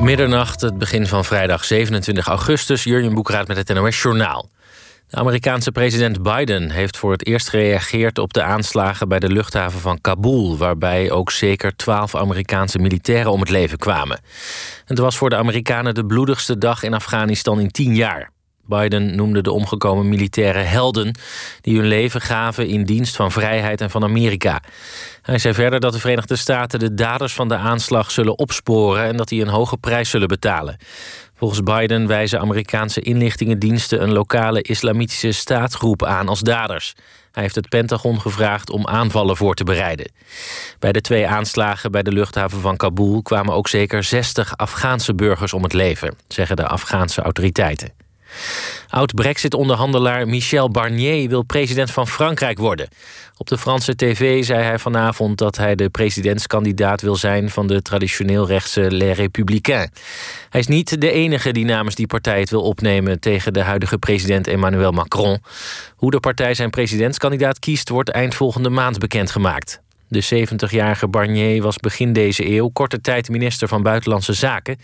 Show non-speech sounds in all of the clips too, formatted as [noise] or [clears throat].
Middernacht, het begin van vrijdag 27 augustus. Jurjen Boekraat met het NOS Journaal. De Amerikaanse president Biden heeft voor het eerst gereageerd op de aanslagen bij de luchthaven van Kabul, waarbij ook zeker twaalf Amerikaanse militairen om het leven kwamen. Het was voor de Amerikanen de bloedigste dag in Afghanistan in tien jaar. Biden noemde de omgekomen militairen helden die hun leven gaven in dienst van vrijheid en van Amerika. Hij zei verder dat de Verenigde Staten de daders van de aanslag zullen opsporen en dat die een hoge prijs zullen betalen. Volgens Biden wijzen Amerikaanse inlichtingendiensten een lokale islamitische staatsgroep aan als daders. Hij heeft het Pentagon gevraagd om aanvallen voor te bereiden. Bij de twee aanslagen bij de luchthaven van Kabul kwamen ook zeker 60 Afghaanse burgers om het leven, zeggen de Afghaanse autoriteiten. Oud-Brexit-onderhandelaar Michel Barnier wil president van Frankrijk worden. Op de Franse tv zei hij vanavond dat hij de presidentskandidaat wil zijn van de traditioneel rechtse Les Républicains. Hij is niet de enige die namens die partij het wil opnemen tegen de huidige president Emmanuel Macron. Hoe de partij zijn presidentskandidaat kiest, wordt eind volgende maand bekendgemaakt. De 70-jarige Barnier was begin deze eeuw korte tijd minister van Buitenlandse Zaken.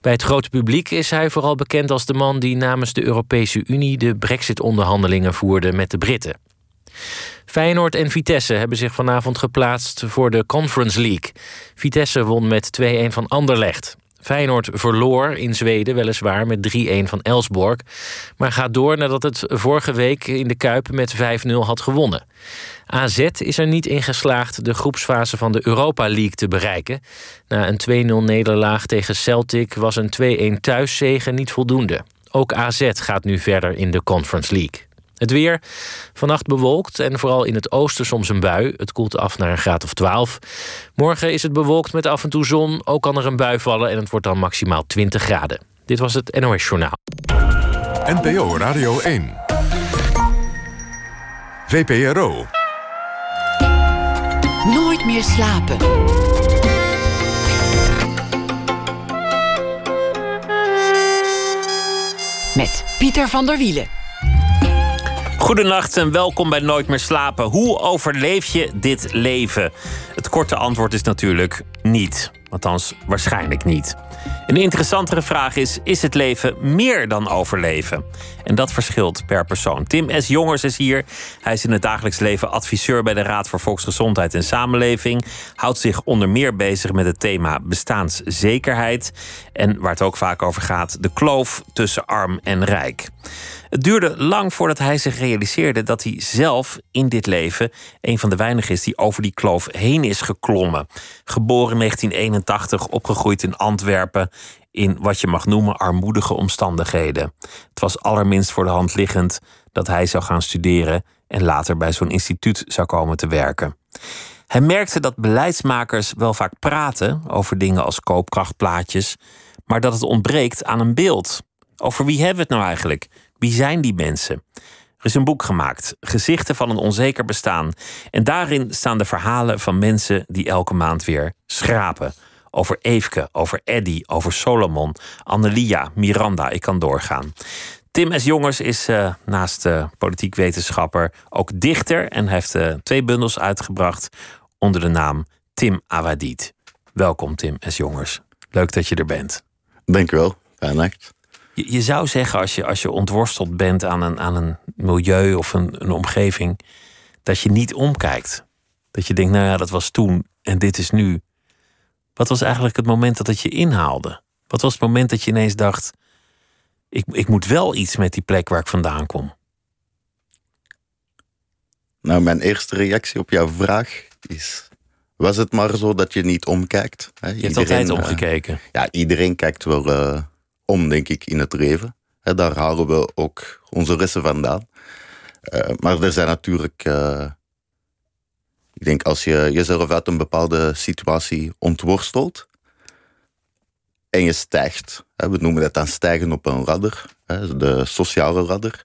Bij het grote publiek is hij vooral bekend als de man die namens de Europese Unie de Brexit-onderhandelingen voerde met de Britten. Feyenoord en Vitesse hebben zich vanavond geplaatst voor de Conference League. Vitesse won met 2-1 van Anderlecht. Feyenoord verloor in Zweden weliswaar met 3-1 van Elsborg, maar gaat door nadat het vorige week in de Kuip met 5-0 had gewonnen. AZ is er niet in geslaagd de groepsfase van de Europa League te bereiken. Na een 2-0 nederlaag tegen Celtic was een 2-1 thuiszegen niet voldoende. Ook AZ gaat nu verder in de Conference League. Het weer. Vannacht bewolkt en vooral in het oosten soms een bui. Het koelt af naar een graad of 12. Morgen is het bewolkt met af en toe zon. Ook kan er een bui vallen en het wordt dan maximaal 20 graden. Dit was het NOS Journaal. NPO Radio 1. VPRO. Nooit meer slapen. Met Pieter van der Wielen. Goedenacht en welkom bij Nooit meer slapen. Hoe overleef je dit leven? Het korte antwoord is natuurlijk niet. Althans, waarschijnlijk niet. Een interessantere vraag is: is het leven meer dan overleven? En dat verschilt per persoon. Tim S. Jongers is hier. Hij is in het dagelijks leven adviseur bij de Raad voor Volksgezondheid en Samenleving. Houdt zich onder meer bezig met het thema bestaanszekerheid. En waar het ook vaak over gaat: de kloof tussen arm en rijk. Het duurde lang voordat hij zich realiseerde dat hij zelf in dit leven een van de weinigen is die over die kloof heen is geklommen. Geboren in 1981, opgegroeid in Antwerpen, in wat je mag noemen armoedige omstandigheden. Het was allerminst voor de hand liggend dat hij zou gaan studeren en later bij zo'n instituut zou komen te werken. Hij merkte dat beleidsmakers wel vaak praten over dingen als koopkrachtplaatjes, maar dat het ontbreekt aan een beeld. Over wie hebben we het nou eigenlijk? Wie zijn die mensen? Er is een boek gemaakt, Gezichten van een onzeker bestaan. En daarin staan de verhalen van mensen die elke maand weer schrapen. Over Eefke, over Eddy, over Solomon, Annelia, Miranda, ik kan doorgaan. Tim S. Jongers is uh, naast uh, politiek wetenschapper ook dichter en heeft uh, twee bundels uitgebracht onder de naam Tim Awadid. Welkom Tim S. Jongers. Leuk dat je er bent. Dank u wel. Fijn nacht. Je, je, zou zeggen, als je, als je ontworsteld bent aan een, aan een milieu of een, een omgeving, dat je niet omkijkt. Dat je denkt, nou ja, dat was toen en dit is nu. Wat was eigenlijk het moment dat het je inhaalde? Wat was het moment dat je ineens dacht: ik, ik moet wel iets met die plek waar ik vandaan kom? Nou, mijn eerste reactie op jouw vraag is: was het maar zo dat je niet omkijkt? Hè? Je hebt altijd omgekeken. Uh, ja, iedereen kijkt wel uh, om, denk ik, in het leven. Daar halen we ook onze resten vandaan. Uh, maar er zijn natuurlijk. ik denk als je jezelf uit een bepaalde situatie ontworstelt. en je stijgt. We noemen dat dan stijgen op een radder, de sociale radder.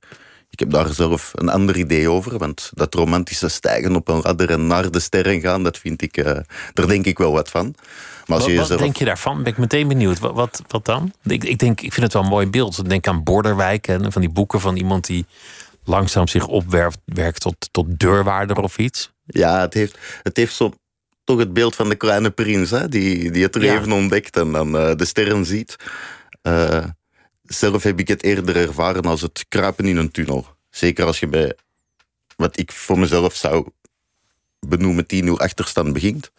Ik heb daar zelf een ander idee over, want dat romantische stijgen op een radder en naar de sterren gaan, dat vind ik, uh, daar denk ik wel wat van. Maar als wat, je jezelf... wat denk je daarvan? Ben ik meteen benieuwd. Wat, wat, wat dan? Ik, ik, denk, ik vind het wel een mooi beeld. Ik denk aan Borderwijk en van die boeken van iemand die langzaam zich opwerkt werkt tot, tot deurwaarder of iets. Ja, het heeft, het heeft zo toch het beeld van de kleine prins, hè, die, die het leven ontdekt en dan uh, de sterren ziet. Uh, zelf heb ik het eerder ervaren als het kruipen in een tunnel. Zeker als je bij wat ik voor mezelf zou benoemen 10 uur achterstand begint.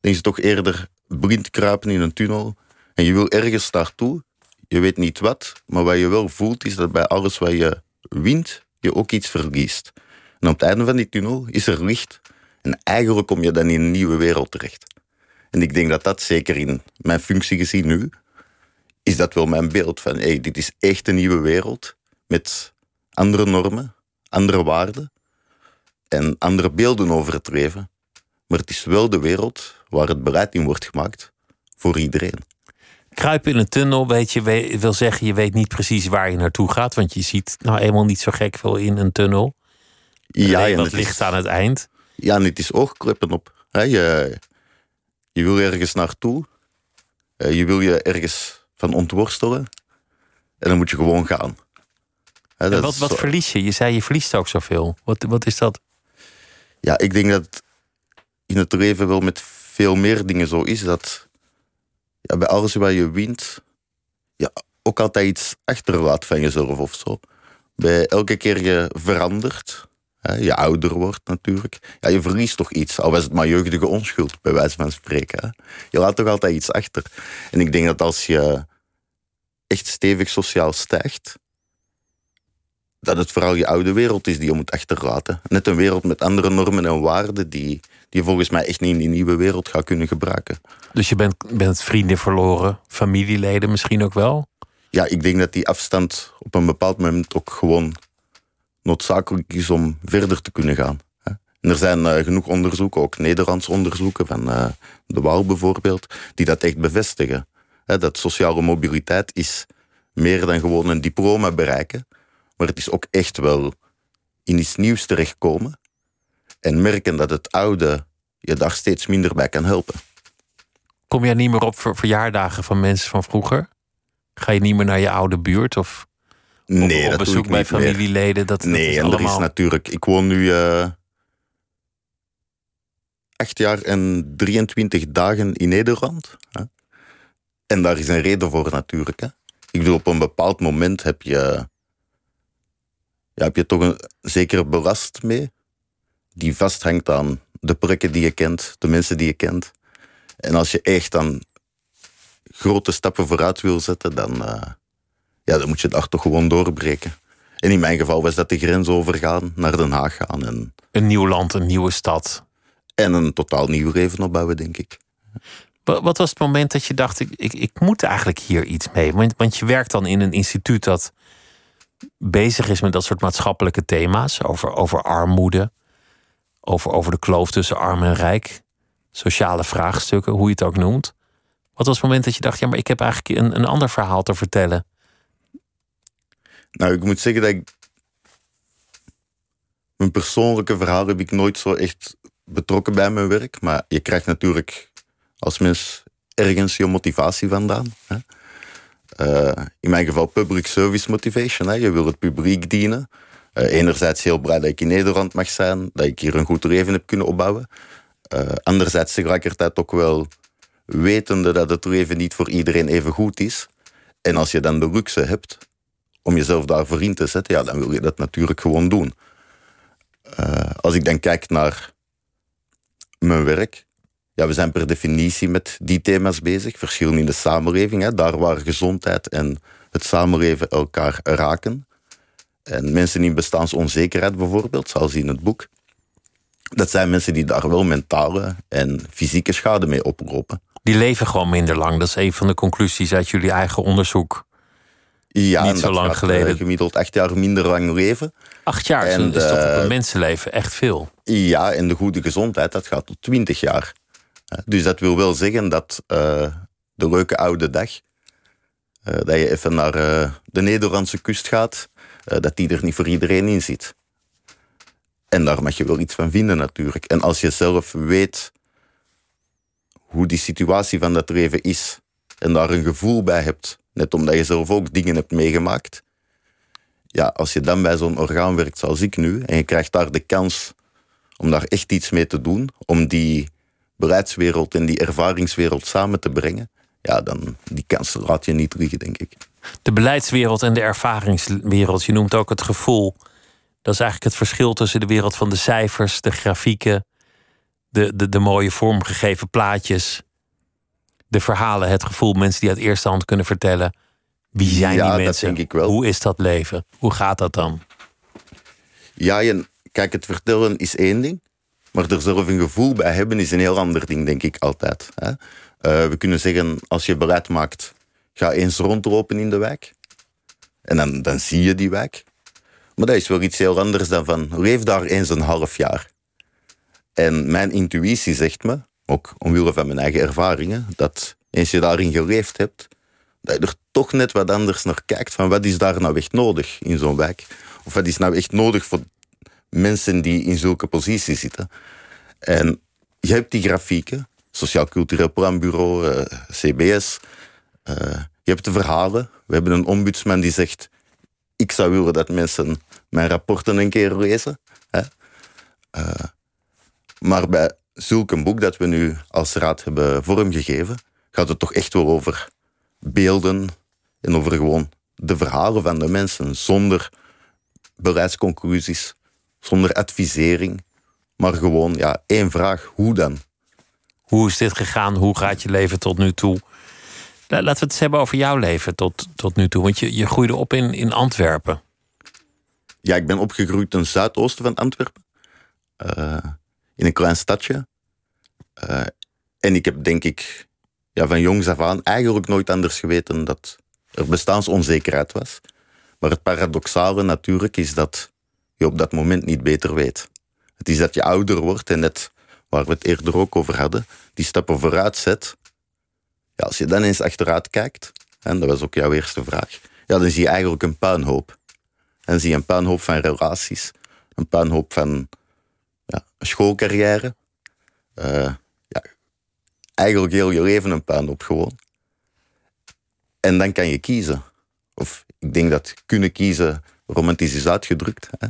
Dan is het toch eerder blind kruipen in een tunnel. En je wil ergens naartoe. Je weet niet wat, maar wat je wel voelt is dat bij alles wat je wint, je ook iets verliest. En op het einde van die tunnel is er licht. En eigenlijk kom je dan in een nieuwe wereld terecht. En ik denk dat dat zeker in mijn functie gezien nu, is dat wel mijn beeld van hey, dit is echt een nieuwe wereld met andere normen, andere waarden en andere beelden over het leven. Maar het is wel de wereld waar het beleid in wordt gemaakt voor iedereen. Kruipen in een tunnel, weet je, wil zeggen, je weet niet precies waar je naartoe gaat, want je ziet nou eenmaal niet zo gek veel in een tunnel. Ja, en wat ligt aan het eind. Ja, en het is oogkleppen op. Je, je wil ergens naartoe, eh, je wil je ergens van ontworstelen en dan moet je gewoon gaan. En wat, wat verlies je? Je zei je verliest ook zoveel. Wat, wat is dat? Ja, ik denk dat in het leven wel met veel meer dingen zo is. Dat ja, bij alles wat je wint, ja, ook altijd iets achterlaat van jezelf of zo. Bij elke keer je verandert, hè, je ouder wordt natuurlijk, ja, je verliest toch iets. Al was het maar jeugdige onschuld, bij wijze van spreken. Hè. Je laat toch altijd iets achter. En ik denk dat als je echt stevig sociaal stijgt, dat het vooral je oude wereld is die je moet achterlaten. Net een wereld met andere normen en waarden die, die je volgens mij echt niet in die nieuwe wereld gaat kunnen gebruiken. Dus je bent, bent vrienden verloren, familieleden misschien ook wel? Ja, ik denk dat die afstand op een bepaald moment ook gewoon noodzakelijk is om verder te kunnen gaan. En er zijn uh, genoeg onderzoeken, ook Nederlands onderzoeken van uh, de Waal bijvoorbeeld, die dat echt bevestigen. Dat sociale mobiliteit is meer dan gewoon een diploma bereiken. Maar het is ook echt wel in iets nieuws terechtkomen. En merken dat het oude je daar steeds minder bij kan helpen. Kom jij niet meer op voor verjaardagen van mensen van vroeger? Ga je niet meer naar je oude buurt? Of nee, op, bezoek bij familieleden? Dat, nee, dat en allemaal... er is natuurlijk... Ik woon nu uh, acht jaar en 23 dagen in Nederland. Hè? En daar is een reden voor natuurlijk. Hè? Ik bedoel, op een bepaald moment heb je ja, heb je toch een zekere belast mee. Die vasthangt aan de plekken die je kent, de mensen die je kent. En als je echt dan grote stappen vooruit wil zetten, dan, uh, ja, dan moet je daar toch gewoon doorbreken. En in mijn geval was dat de grens overgaan, naar Den Haag gaan. En, een nieuw land, een nieuwe stad. En een totaal nieuw leven opbouwen, denk ik. Wat was het moment dat je dacht, ik, ik, ik moet eigenlijk hier iets mee? Want, want je werkt dan in een instituut dat bezig is met dat soort maatschappelijke thema's. Over, over armoede, over, over de kloof tussen arm en rijk. Sociale vraagstukken, hoe je het ook noemt. Wat was het moment dat je dacht, ja, maar ik heb eigenlijk een, een ander verhaal te vertellen? Nou, ik moet zeggen dat ik. Mijn persoonlijke verhaal heb ik nooit zo echt betrokken bij mijn werk. Maar je krijgt natuurlijk als mens ergens je motivatie vandaan. Hè? Uh, in mijn geval public service motivation. Hè. Je wil het publiek dienen. Uh, enerzijds heel blij dat ik in Nederland mag zijn, dat ik hier een goed leven heb kunnen opbouwen. Uh, anderzijds tegelijkertijd ook wel wetende dat het leven niet voor iedereen even goed is. En als je dan de luxe hebt om jezelf daarvoor in te zetten, ja, dan wil je dat natuurlijk gewoon doen. als ik dan kijk naar mijn werk, ja, we zijn per definitie met die thema's bezig. Verschillen in de samenleving, hè, daar waar gezondheid en het samenleven elkaar raken. En mensen in bestaansonzekerheid bijvoorbeeld, zoals in het boek. Dat zijn mensen die daar wel mentale en fysieke schade mee oplopen. Die leven gewoon minder lang. Dat is een van de conclusies uit jullie eigen onderzoek. Ja, niet zo lang gaat, geleden. Gemiddeld acht jaar minder lang leven. Acht jaar en, is toch op een mensenleven echt veel? Ja, en de goede gezondheid, dat gaat tot twintig jaar. Dus dat wil wel zeggen dat uh, de leuke oude dag, uh, dat je even naar uh, de Nederlandse kust gaat, dat die er niet voor iedereen in zit. En daar mag je wel iets van vinden natuurlijk. En als je zelf weet hoe die situatie van dat leven is, en daar een gevoel bij hebt, net omdat je zelf ook dingen hebt meegemaakt, ja, als je dan bij zo'n orgaan werkt zoals ik nu, en je krijgt daar de kans om daar echt iets mee te doen, om die beleidswereld en die ervaringswereld samen te brengen, ja, dan die kans laat je niet liggen, denk ik. De beleidswereld en de ervaringswereld, je noemt ook het gevoel. Dat is eigenlijk het verschil tussen de wereld van de cijfers, de grafieken, de, de, de mooie vormgegeven plaatjes, de verhalen, het gevoel, mensen die uit eerste hand kunnen vertellen. Wie zijn Ja, die dat mensen? denk ik wel. Hoe is dat leven? Hoe gaat dat dan? Ja, en kijk, het vertellen is één ding. Maar er zelf een gevoel bij hebben is een heel ander ding, denk ik altijd. Hè? Eh, we kunnen zeggen, als je beleid maakt, ga eens rondlopen in de wijk. En dan, dan zie je die wijk. Maar dat is wel iets heel anders dan van, leef daar eens een half jaar. En mijn intuïtie zegt me, ook omwille van mijn eigen ervaringen, dat eens je daarin geleefd hebt, dat je er toch net wat anders naar kijkt van wat is daar nou echt nodig in zo'n wijk. Of wat is nou echt nodig voor mensen die in zulke posities zitten. En je hebt die grafieken, Sociaal Cultureel Planbureau, eh, CBS. eh, je hebt de verhalen. We hebben een ombudsman die zegt... ik zou willen dat mensen mijn rapporten een keer lezen. Eh, maar bij zulk een boek dat we nu als raad hebben vormgegeven... gaat het toch echt wel over beelden en over gewoon de verhalen van de mensen... zonder beleidsconclusies, zonder advisering... maar gewoon ja, één vraag, hoe dan? Hoe is dit gegaan? Hoe gaat je leven tot nu toe? La- Laten we het eens hebben over jouw leven tot, tot nu toe. Want je, je groeide op in, in Antwerpen. Ja, ik ben opgegroeid ten zuidoosten van Antwerpen. eh, in een klein stadje. Eh, en ik heb denk ik ja, van jongs af aan eigenlijk nooit anders geweten dat er bestaansonzekerheid was. Maar het paradoxale natuurlijk is dat je op dat moment niet beter weet. Het is dat je ouder wordt en net waar we het eerder ook over hadden, die stappen vooruit zet. Ja, als je dan eens achteruit kijkt, en dat was ook jouw eerste vraag, ja, dan zie je eigenlijk een puinhoop. En zie je een puinhoop van relaties, een puinhoop van ja, schoolcarrière. Eh, ja, eigenlijk heel je leven een puinhoop gewoon. En dan kan je kiezen. Of ik denk dat kunnen kiezen romantisch is uitgedrukt. Hè?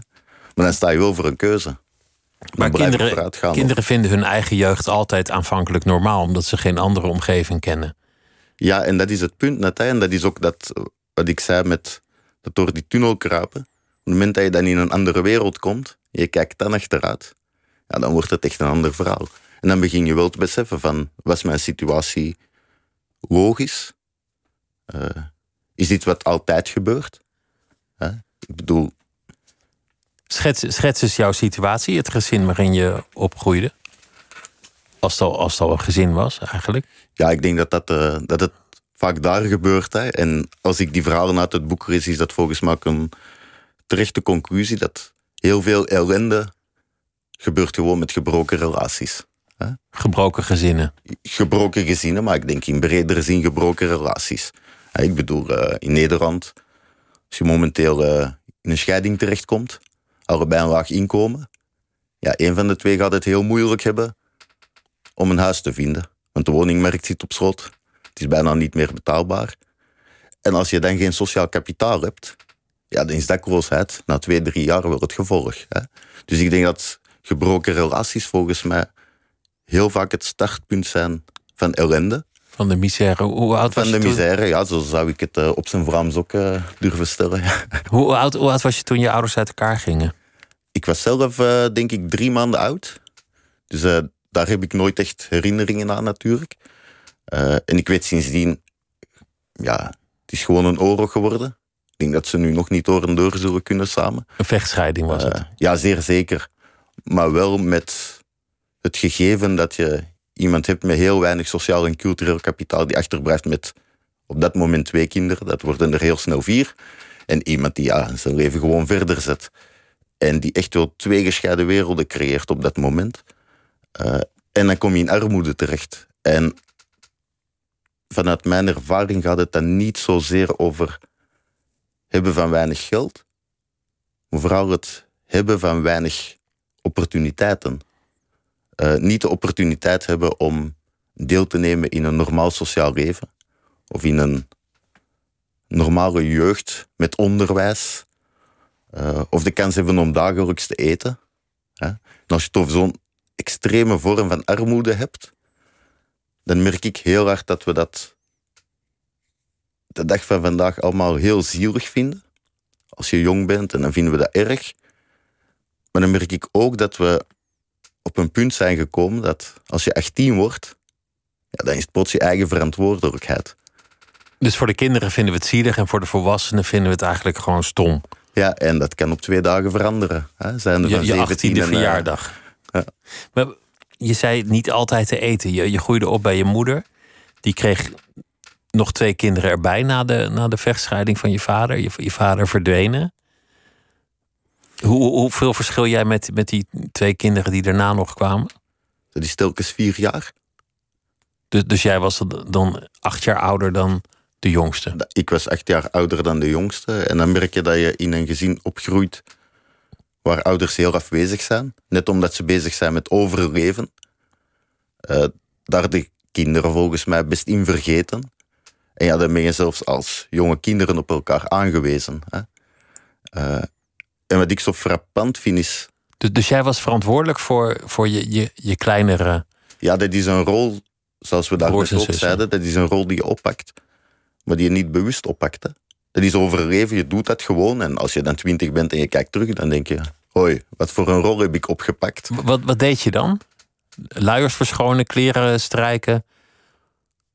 Maar dan sta je wel voor een keuze. Maar kinderen, kinderen vinden hun eigen jeugd altijd aanvankelijk normaal, omdat ze geen andere omgeving kennen. Ja, en dat is het punt net. Hè. En dat is ook dat, wat ik zei met dat door die tunnel kruipen. Op het moment dat je dan in een andere wereld komt, je kijkt dan achteruit, ja, dan wordt het echt een ander verhaal. En dan begin je wel te beseffen van, was mijn situatie logisch? Eh, is dit wat altijd gebeurt? Ik bedoel, Schets, schets eens jouw situatie, het gezin waarin je opgroeide. Als het al, als het al een gezin was, eigenlijk. Ja, ik denk dat, dat, eh, dat het vaak daar gebeurt. Hè. En als ik die verhalen uit het boek lees, is dat volgens mij ook een terechte conclusie dat heel veel ellende gebeurt gewoon met gebroken relaties. Hè. Gebroken gezinnen. Gebroken gezinnen, maar ik denk in bredere zin gebroken relaties. Ik bedoel, eh, in Nederland, als je momenteel eh, in een scheiding terechtkomt, allebei een laag inkomen, ja, een van de twee gaat het heel moeilijk hebben om een huis te vinden. Want de woningmarkt zit op slot. Het is bijna niet meer betaalbaar. En als je dan geen sociaal kapitaal hebt, ja, dan is dakloosheid na twee, drie jaar wel het gevolg. Hè? Dus ik denk dat gebroken relaties volgens mij heel vaak het startpunt zijn van ellende. Van de misère. Hoe oud was Van je de toen? misère, ja, zo zou ik het eh, op zijn Vlaams ook eh, durven stellen. [laughs] Hoe oud, hoe oud was je toen je ouders uit elkaar gingen? Ik was zelf, eh, denk ik, drie maanden oud. Dus daar heb ik nooit echt herinneringen aan, natuurlijk. En ik weet sindsdien, ja, het is gewoon een oorlog geworden. Ik denk dat ze nu nog niet door en door zullen kunnen samen. Een vechtscheiding was het. Ja, zeer zeker. Maar wel met het gegeven dat je iemand hebt met heel weinig sociaal en cultureel kapitaal die achterblijft met op dat moment twee kinderen. Dat worden er heel snel vier. En iemand die ja, zijn leven gewoon verder zet. En die echt wel twee gescheiden werelden creëert op dat moment. Eh, en dan kom je in armoede terecht. En vanuit mijn ervaring gaat het dan niet zozeer over hebben van weinig geld, maar vooral het hebben van weinig opportuniteiten. Eh, niet de opportuniteit hebben om deel te nemen in een normaal sociaal leven of in een normale jeugd met onderwijs, eh, of de kans hebben om dagelijks te eten. Hè. Als je over zo'n extreme vorm van armoede hebt, dan merk ik heel hard dat we dat de dag van vandaag allemaal heel zielig vinden. Als je jong bent en dan vinden we dat erg. Maar dan merk ik ook dat we op een punt zijn gekomen dat als je 18 wordt, ja, dan is het plots je eigen verantwoordelijkheid. Dus voor de kinderen vinden we het zielig en voor de volwassenen vinden we het eigenlijk gewoon stom. Ja, en dat kan op twee dagen veranderen. Hè? Zijn er Je, van je 17 18e en, eh, verjaardag. ja. Maar je zei niet altijd te eten. Je, je groeide op bij je moeder. Die kreeg nog twee kinderen erbij na de, na de vechtscheiding van je vader. Je, je vader verdwenen. Hoe, hoeveel verschil jij met, met die twee kinderen die daarna nog kwamen? Dat is telkens vier jaar. Dus, dus jij was dan acht jaar ouder dan de jongste. Ik was acht jaar ouder dan de jongste. En dan merk je dat je in een gezin opgroeit waar ouders heel afwezig zijn. Net omdat ze bezig zijn met overleven. Eh, daar de kinderen volgens mij best in vergeten. En ja, dan ben je zelfs als jonge kinderen op elkaar aangewezen. Hè. Eh, en wat ik zo frappant vind is... Dus, dus jij was verantwoordelijk voor, voor je, je, je kleinere... Ja, dat is een rol, zoals we daar ook zeiden, dat is een rol die je oppakt. Maar die je niet bewust oppakt. Hè. Dat is overleven, je doet dat gewoon. En als je dan twintig bent en je kijkt terug, dan denk je... Hoi, wat voor een rol heb ik opgepakt? Wat, wat deed je dan? Luiers verschonen, kleren strijken.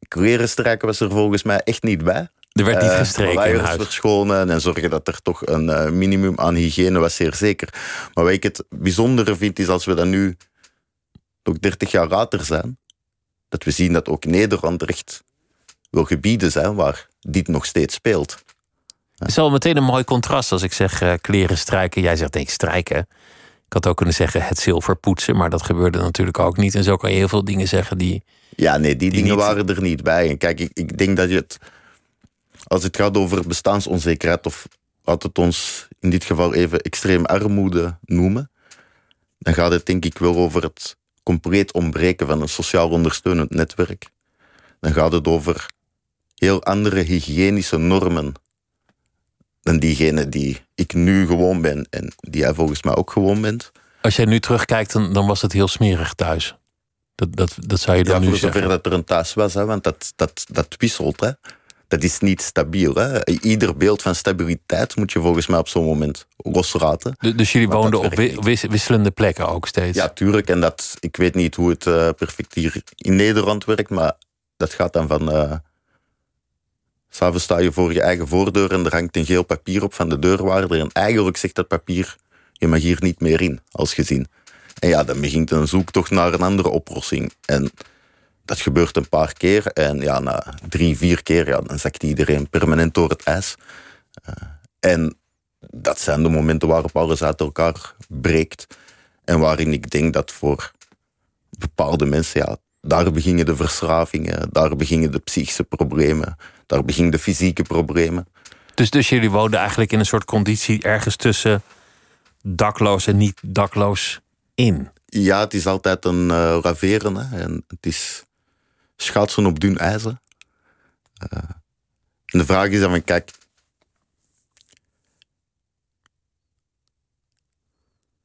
Kleren strijken was er volgens mij echt niet bij. Er werd niet Eh, gestreken in luiers huis. verschonen en zorgen dat er toch een eh, minimum aan hygiëne was, zeer zeker. Maar wat ik het bijzondere vind, is als we dan nu nog 30 jaar later zijn, dat we zien dat ook Nederland er echt wel gebieden zijn waar dit nog steeds speelt. Het is al meteen een mooi contrast als ik zeg eh, kleren strijken. Jij zegt denk ik strijken. Ik had ook kunnen zeggen het zilver poetsen, maar dat gebeurde natuurlijk ook niet. En zo kan je heel veel dingen zeggen die. Ja, nee, die, dingen niet- waren er niet bij. En kijk, ik, ik denk dat je het, als het gaat over bestaansonzekerheid, of laat het ons in dit geval even extreem armoede noemen, dan gaat het denk ik wel over het compleet ontbreken van een sociaal ondersteunend netwerk. Dan gaat het over heel andere hygiënische normen dan diegene die ik nu gewoon ben en die jij volgens mij ook gewoon bent. Als jij nu terugkijkt, dan, dan was het heel smerig thuis. Dat, dat, dat zou je dan Ja, nu voor zeggen. zover dat er een thuis was, hè, want dat, dat, dat wisselt. Hè. Dat is niet stabiel. Hè. Ieder beeld van stabiliteit moet je volgens mij op zo'n moment loslaten. Du- Dus jullie woonden op wis- wisselende plekken ook steeds. Ja, tuurlijk. En dat, ik weet niet hoe het eh, perfect hier in Nederland werkt, maar dat gaat dan van. eh S'avonds sta je voor je eigen voordeur en er hangt een geel papier op van de deurwaarder. En eigenlijk zegt dat papier: je mag hier niet meer in als gezin. En ja, dan begint een zoektocht naar een andere oplossing. En dat gebeurt een paar keer. En ja, na drie, vier keer, ja, dan zakt iedereen permanent door het ijs. Eh, en dat zijn de momenten waarop alles uit elkaar breekt. En waarin ik denk dat voor bepaalde mensen, ja, daar beginnen de verslavingen, daar beginnen de psychische problemen, daar beginnen de fysieke problemen. Dus, dus jullie woonden eigenlijk in een soort conditie ergens tussen dakloos en niet dakloos in. Ja, het is altijd een eh raveren hè, en het is schaatsen op dun ijzer. Eh, de vraag is dan van, kijk,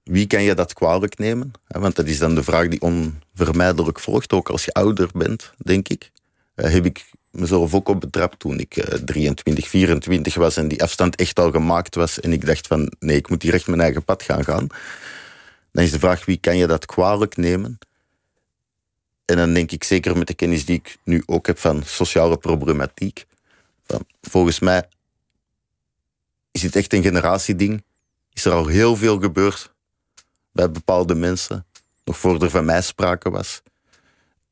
wie kan je dat kwalijk nemen? Want dat is dan de vraag die onvermijdelijk volgt, ook als je ouder bent, denk ik. Eh, heb ik mezelf ook op betrapt toen ik eh, 23, 24 was en die afstand echt al gemaakt was en ik dacht van, nee, ik moet hier echt mijn eigen pad gaan gaan. Dan is de vraag, wie kan je dat kwalijk nemen? En dan denk ik zeker met de kennis die ik nu ook heb van sociale problematiek. Van, volgens mij is het echt een generatieding. Is er al heel veel gebeurd bij bepaalde mensen. Nog voor er van mij sprake was.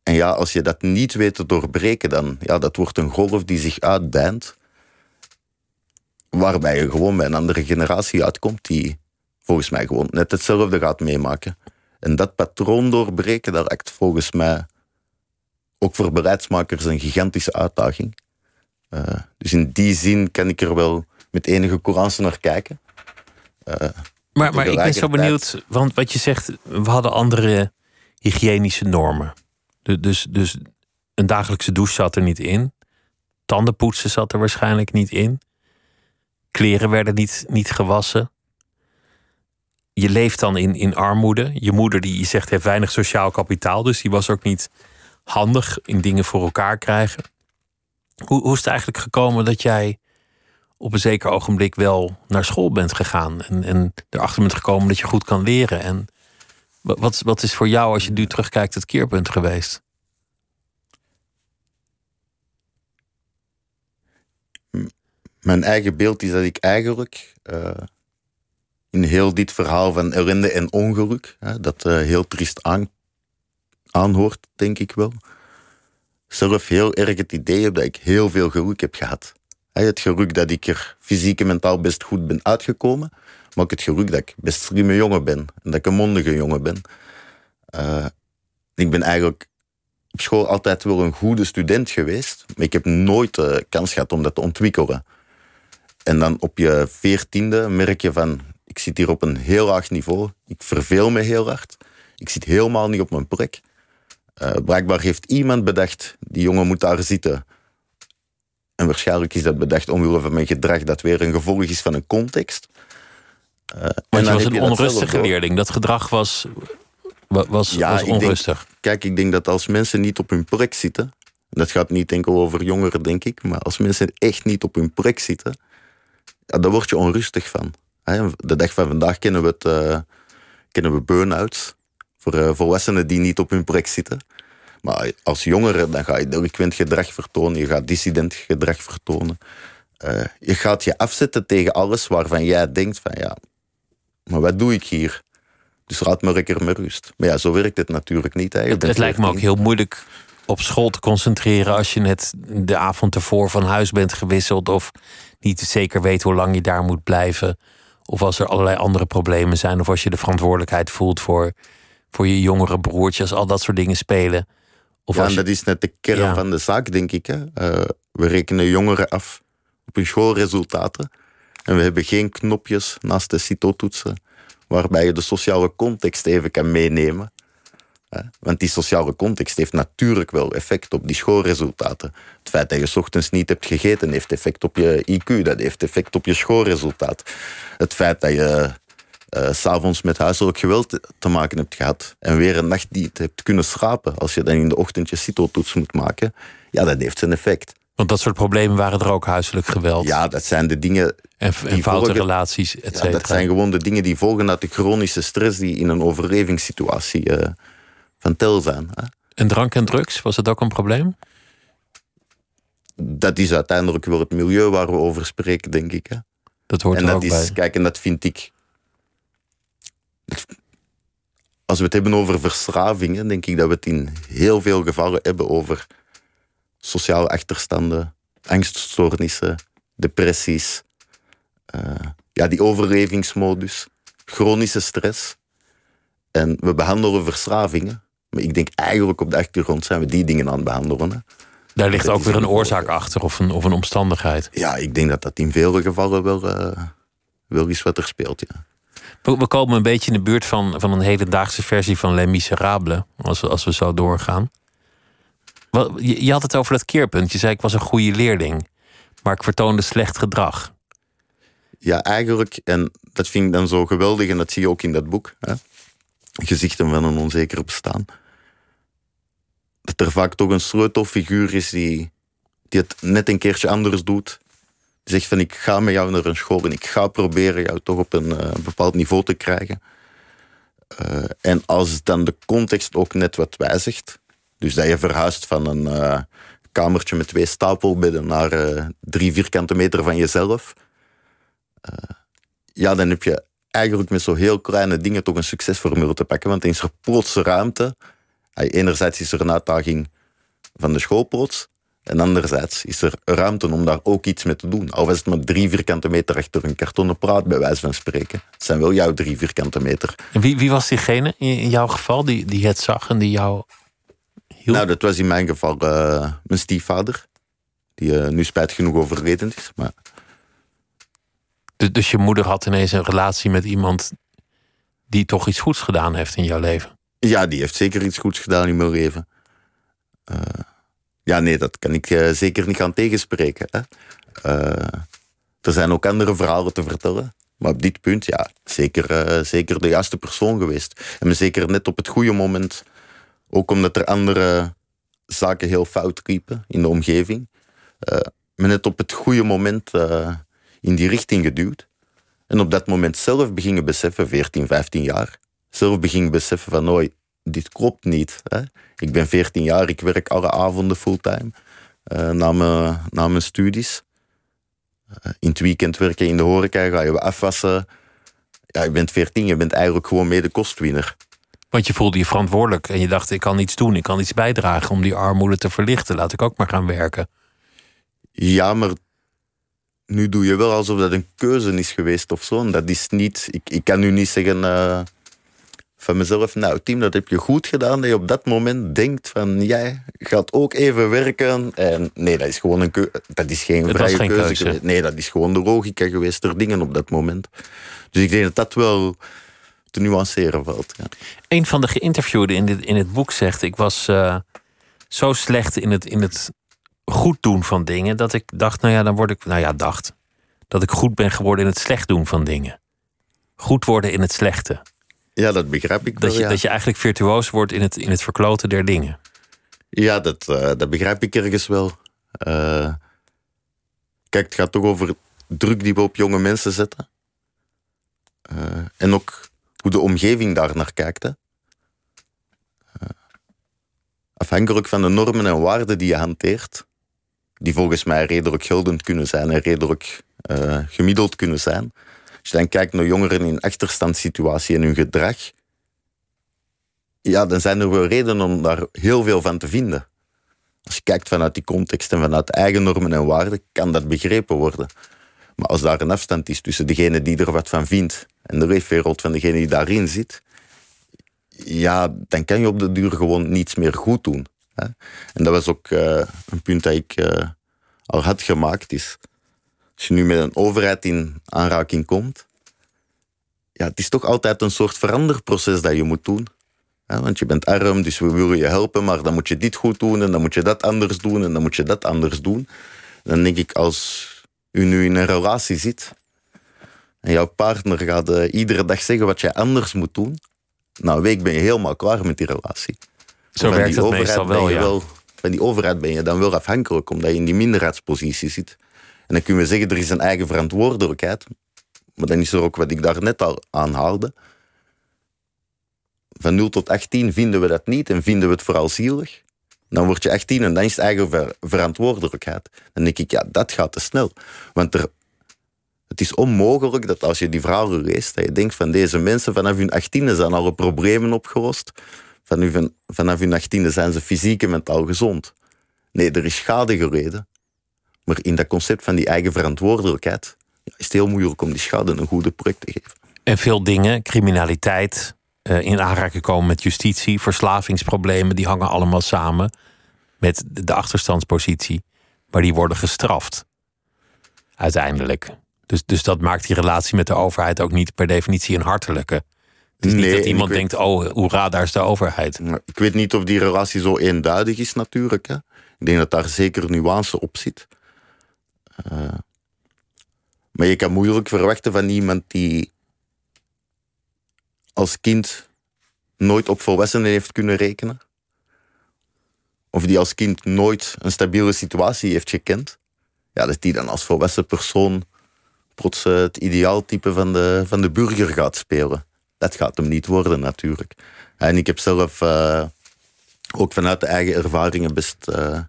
En ja, als je dat niet weet te doorbreken, dan ja, dat wordt een golf die zich uitdijnt. Waarbij je gewoon bij een andere generatie uitkomt die volgens mij gewoon net hetzelfde gaat meemaken. En dat patroon doorbreken, dat lijkt volgens mij ook voor beleidsmakers een gigantische uitdaging. Eh, dus in die zin kan ik er wel met enige courage naar kijken. Eh, Maar, maar ik ben zo benieuwd, want wat je zegt, we hadden andere hygiënische normen. Du- Dus, dus een dagelijkse douche zat er niet in. Tandenpoetsen zat er waarschijnlijk niet in. Kleren werden niet, niet gewassen. Je leeft dan in, in armoede. Je moeder, die je zegt, heeft weinig sociaal kapitaal. Dus die was ook niet handig in dingen voor elkaar krijgen. Hoe, hoe is het eigenlijk gekomen dat jij op een zeker ogenblik wel naar school bent gegaan en, en erachter bent gekomen dat je goed kan leren? En wat, wat is voor jou, als je nu terugkijkt, het keerpunt geweest? Mijn eigen beeld is dat ik eigenlijk uh, in heel dit verhaal van ellende en ongeluk, hè, dat uh, heel triest aan, aanhoort, denk ik wel, zelf heel erg het idee heb dat ik heel veel geluk heb gehad. Het geluk dat ik er fysiek en mentaal best goed ben uitgekomen, maar ook het geluk dat ik best slimme jongen ben en dat ik een mondige jongen ben. Uh, ik ben eigenlijk op school altijd wel een goede student geweest, maar ik heb nooit de kans gehad om dat te ontwikkelen. En dan op je veertiende merk je van, ik zit hier op een heel laag niveau, ik verveel me heel hard, ik zit helemaal niet op mijn plek. Uh, blijkbaar heeft iemand bedacht, die jongen moet daar zitten. En waarschijnlijk is dat bedacht omwille van mijn gedrag dat weer een gevolg is van een context. Uh, Want je was een onrustige leerling. Dat gedrag was, was, ja, was onrustig. Denk, kijk, ik denk dat als mensen niet op hun plek zitten... dat gaat niet enkel over jongeren, denk ik... maar als mensen echt niet op hun plek zitten... Ja, daar word je onrustig van. De dag van vandaag kennen we, het, uh, kennen we burn-outs voor uh, volwassenen die niet op hun plek zitten. Maar als jongere dan ga je delinquent gedrag vertonen, je gaat dissident gedrag vertonen. Uh, je gaat je afzetten tegen alles waarvan jij denkt van ja, maar wat doe ik hier? Dus laat me lekker met rust. Maar ja, zo werkt het natuurlijk niet. Het, het lijkt me ook heel moeilijk op school te concentreren als je net de avond ervoor van huis bent gewisseld of niet zeker weet hoe lang je daar moet blijven. Of als er allerlei andere problemen zijn, of als je de verantwoordelijkheid voelt voor voor je jongere broertjes, al dat soort dingen spelen. Of ja, en dat is net de kern van de zaak, denk ik. Hè. Uh, we rekenen jongeren af op hun schoolresultaten. En we hebben geen knopjes naast de CITO-toetsen waarbij je de sociale context even kan meenemen. Want die sociale context heeft natuurlijk wel effect op die schoolresultaten. Het feit dat je ochtends niet hebt gegeten heeft effect op je IQ, dat heeft effect op je schoolresultaat. Het feit dat je uh, s'avonds met huiselijk geweld te maken hebt gehad en weer een nacht niet hebt kunnen slapen, als je dan in de ochtend je CITO-toets moet maken, ja, dat heeft zijn effect. Want dat soort problemen waren er ook huiselijk geweld. Ja, dat zijn de dingen. En, en foute relaties, et ja, dat zijn gewoon de dingen die volgen uit de chronische stress die in een overlevingssituatie uh, van tel zijn. Hè. En drank en drugs, was dat ook een probleem? Dat is uiteindelijk wel het milieu waar we over spreken, denk ik. Hè. Dat hoort en er dat ook is, bij. Kijk, en dat vind ik als we het hebben over verslavingen, denk ik dat we het in heel veel gevallen hebben over sociale achterstanden, angststoornissen, depressies, uh, ja, die overlevingsmodus, chronische stress. En we behandelen verslavingen, maar ik denk eigenlijk op de achtergrond zijn we die dingen aan het behandelen. Hè. Daar ligt ook weer een oorzaak achter of een, of een omstandigheid. Ja, ik denk dat dat in vele gevallen wel, uh, wel is wat er speelt. Ja. We, komen een beetje in de buurt van, van een hedendaagse versie van Les Miserables. Als we, als we zo doorgaan. Je, je had het over dat keerpunt. Je zei ik was een goede leerling. Maar ik vertoonde slecht gedrag. Ja, eigenlijk. En dat vind ik dan zo geweldig. En dat zie je ook in dat boek. Hè? Gezichten van een onzeker bestaan. Dat er vaak toch een sleutelfiguur is die, die het net een keertje anders doet zegt van ik ga met jou naar een school en ik ga proberen jou toch op een uh, bepaald niveau te krijgen. Uh, en als dan de context ook net wat wijzigt, dus dat je verhuist van een uh, kamertje met twee stapelbedden naar drie vierkante meter van jezelf, ja, dan heb je eigenlijk met zo heel kleine dingen toch een succesformule te pakken, want dan is er ruimte. Enerzijds is er een uitdaging van de school plots, en anderzijds is er ruimte om daar ook iets mee te doen. Al is het maar drie vierkante meter achter een kartonnen praat, bij wijze van spreken. Het zijn wel jouw drie vierkante meter. Wie, wie was diegene in jouw geval die, die het zag en die jou hielp? Nou, dat was in mijn geval uh, mijn stiefvader. Die uh, nu spijt genoeg overleden is. Maar... Dus, dus je moeder had ineens een relatie met iemand die toch iets goeds gedaan heeft in jouw leven? Ja, die heeft zeker iets goeds gedaan in mijn leven. Uh, ja, nee, dat kan ik uh, zeker niet gaan tegenspreken. Hè. Uh, er zijn ook andere verhalen te vertellen. Maar op dit punt, ja, zeker, zeker de juiste persoon geweest. En zeker net op het goede moment. Ook omdat er andere, zaken heel fout liepen in de omgeving, me net op het goede moment in die richting geduwd. En op dat moment zelf beginnen beseffen, 14, 15 jaar, zelf beginnen beseffen van, oh, dit klopt niet. Hè? Ik ben 14 jaar, ik werk alle avonden fulltime uh, na, mijn, na mijn studies. Uh, in het weekend werken in de horeca, ga je afwassen. Ja, je bent 14, je bent eigenlijk gewoon mede kostwinner. Want je voelde je verantwoordelijk en je dacht, ik kan iets doen, ik kan iets bijdragen om die armoede te verlichten. Laat ik ook maar gaan werken. Ja, maar nu doe je wel alsof dat een keuze is geweest of zo. dat is niet, ik, ik kan nu niet zeggen uh, van mezelf, nou Tim, dat heb je goed gedaan. Dat je op dat moment denkt van, jij gaat ook even werken. En nee, dat is gewoon een keuze. Dat is geen vrije geen keuze. keuze. Geweest. Nee, dat is gewoon de logica geweest er dingen op dat moment. Dus ik denk dat dat wel te nuanceren valt. Ja. Een van de geïnterviewden in, dit, in het boek zegt, ik was uh, zo slecht in het, in het goed doen van dingen. Dat ik dacht, nou ja, dan word ik. Nou ja, dacht. Dat ik goed ben geworden in het slecht doen van dingen. Goed worden in het slechte. Ja, dat begrijp ik dat wel, je, ja. Dat je eigenlijk virtuoos wordt in het, in het verkloten der dingen. Ja, dat, uh, dat begrijp ik ergens wel. Uh, kijk, het gaat toch over druk die we op jonge mensen zetten. Uh, en ook hoe de omgeving daar naar kijkt. Hè. afhankelijk van de normen en waarden die je hanteert, die volgens mij redelijk geldend kunnen zijn en redelijk gemiddeld kunnen zijn. Als je dan kijkt naar jongeren in achterstandssituatie en hun gedrag, ja, dan zijn er wel redenen om daar heel veel van te vinden. Als je kijkt vanuit die context en vanuit eigen normen en waarden, kan dat begrepen worden. Maar als daar een afstand is tussen degene die er wat van vindt en de leefwereld van degene die daarin zit, ja, dan kan je op de duur gewoon niets meer goed doen. Hè? En dat was ook uh, een punt dat ik uh, al had gemaakt. Is, als je nu met een overheid in aanraking komt, ja, het is toch altijd een soort veranderproces dat je moet doen. Want je bent arm, dus we willen je helpen, maar dan moet je dit goed doen en dan moet je dat anders doen en dan moet je dat anders doen. Dan denk ik, als u nu in een relatie zit en jouw partner gaat uh, iedere dag zeggen wat je anders moet doen, na een week ben je helemaal klaar met die relatie. Zo van werkt het meestal wel, ja. wel, Van die overheid ben je dan wel afhankelijk, omdat je in die minderheidspositie zit. Dan kunnen we zeggen, er is een eigen verantwoordelijkheid. Maar dan is er ook wat ik daar net al aanhaalde. Van 0 tot 18 vinden we dat niet en vinden we het vooral zielig. Dan word je 18 en dan is het eigen ver verantwoordelijkheid. Dan denk ik, ja, dat gaat te snel. Want er, het is onmogelijk dat als je die verhalen leest, dat je denkt van deze mensen vanaf hun 18e zijn alle problemen opgelost. Vanaf hun 18e zijn ze fysiek en mentaal gezond. Nee, er is schade gereden. Maar in dat concept van die eigen verantwoordelijkheid ja, is het heel moeilijk om die schade een goede project te geven. En veel dingen, criminaliteit, uh, in aanraking komen met justitie, verslavingsproblemen, die hangen allemaal samen met de achterstandspositie. Maar die worden gestraft. Uiteindelijk. Dus, dus dat maakt die relatie met de overheid ook niet per definitie een hartelijke. Het is Nee, niet dat iemand weet- denkt, oh, hoera, daar is de overheid. Ik weet niet of die relatie zo eenduidig is natuurlijk. Hè. Ik denk dat daar zeker nuance op zit. Eh, maar je kan moeilijk verwachten van iemand die als kind nooit op volwassenen heeft kunnen rekenen. Of die als kind nooit een stabiele situatie heeft gekend. Ja, dat die dan als volwassen persoon plots het ideaaltype van de, van de burger gaat spelen. Dat gaat hem niet worden natuurlijk. En ik heb zelf eh, ook vanuit de eigen ervaringen best eh,